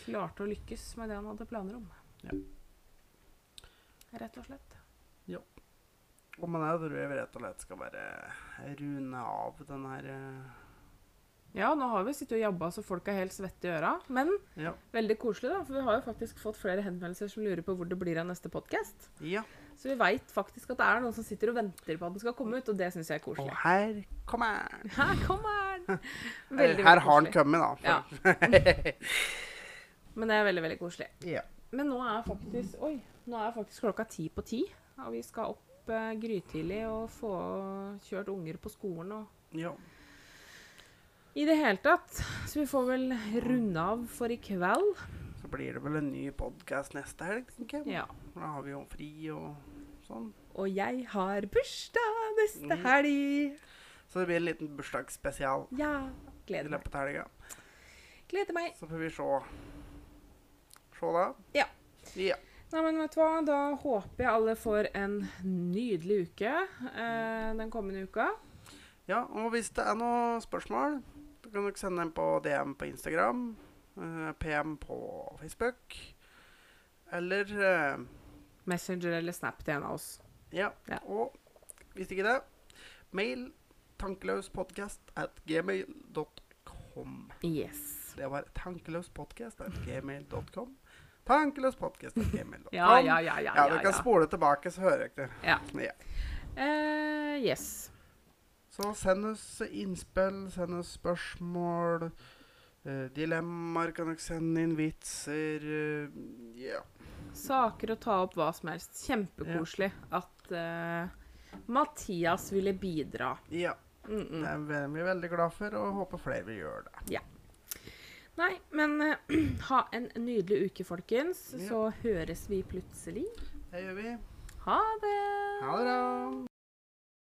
S2: klarte å lykkes med det han hadde planer om.
S1: Ja.
S2: Rett og slett.
S1: Og med det tror jeg vi rett og slett skal bare rune av den her eh,
S2: Ja, nå har vi sittet og jabba så folk er helt svette i øra. Men
S1: Ja.
S2: veldig koselig, da. For vi har jo faktisk fått flere henvendelser som lurer på hvor det blir av neste podkast.
S1: ja.
S2: Så vi veit faktisk at det er noen som sitter og venter på at den skal komme ut, og det syns jeg er
S1: Og
S2: koselig.
S1: her kommer den. (laughs)
S2: Her kommer den!
S1: Her,
S2: Veldig,
S1: her har den kommet, da.
S2: Ja. (laughs) Men det er veldig, veldig koselig.
S1: ja.
S2: Men nå er faktisk Oi, nå er faktisk klokka ti på ti. Og vi skal opp eh, grytidlig og få kjørt unger på skolen og
S1: ja.
S2: I det hele tatt. Så vi får vel runde av for i kveld.
S1: Så blir det vel en ny podkast neste helg, tenker jeg.
S2: Ja.
S1: Da har vi jo fri og sånn.
S2: Og jeg har bursdag neste
S1: Mm.
S2: helg.
S1: Så det blir en liten bursdagsspesial
S2: Ja. Gleder meg.
S1: løpet av helga.
S2: Gleder meg.
S1: Så får vi se Se da.
S2: Ja.
S1: Ja.
S2: Nei, men vet du hva? Da håper jeg alle får en nydelig uke eh, den kommende uka.
S1: ja. Og hvis det er noen spørsmål, så kan dere sende dem på DM på Instagram, eh, PM på Facebook, eller eh,
S2: Messenger eller Snap til en av oss.
S1: Ja.
S2: Ja.
S1: Og hvis ikke det, mail tankeløspodkast at gmail.com.
S2: Yes.
S1: Det var tankeløspodkast at gmail.com. Tankeløspodkast at gmail.com. (laughs)
S2: Ja, ja, ja. ja,
S1: Ja,
S2: ja,
S1: du kan
S2: ja.
S1: spole tilbake, så hører jeg det.
S2: Ja.
S1: Ja.
S2: Eh, yes.
S1: Så send oss innspill, send oss spørsmål. Uh, dilemmaer kan dere sende inn, vitser uh, Ja.
S2: Saker å ta opp hva som helst. Kjempekoselig at uh, Mathias ville bidra.
S1: ja.
S2: Mm
S1: Det
S2: -mm.
S1: er vi veldig glad for, og håper flere vil gjøre det.
S2: Nei, men uh, (clears throat) ha en nydelig uke, folkens.
S1: Ja.
S2: Så høres vi plutselig.
S1: Det gjør vi.
S2: Ha det!
S1: Ha det bra.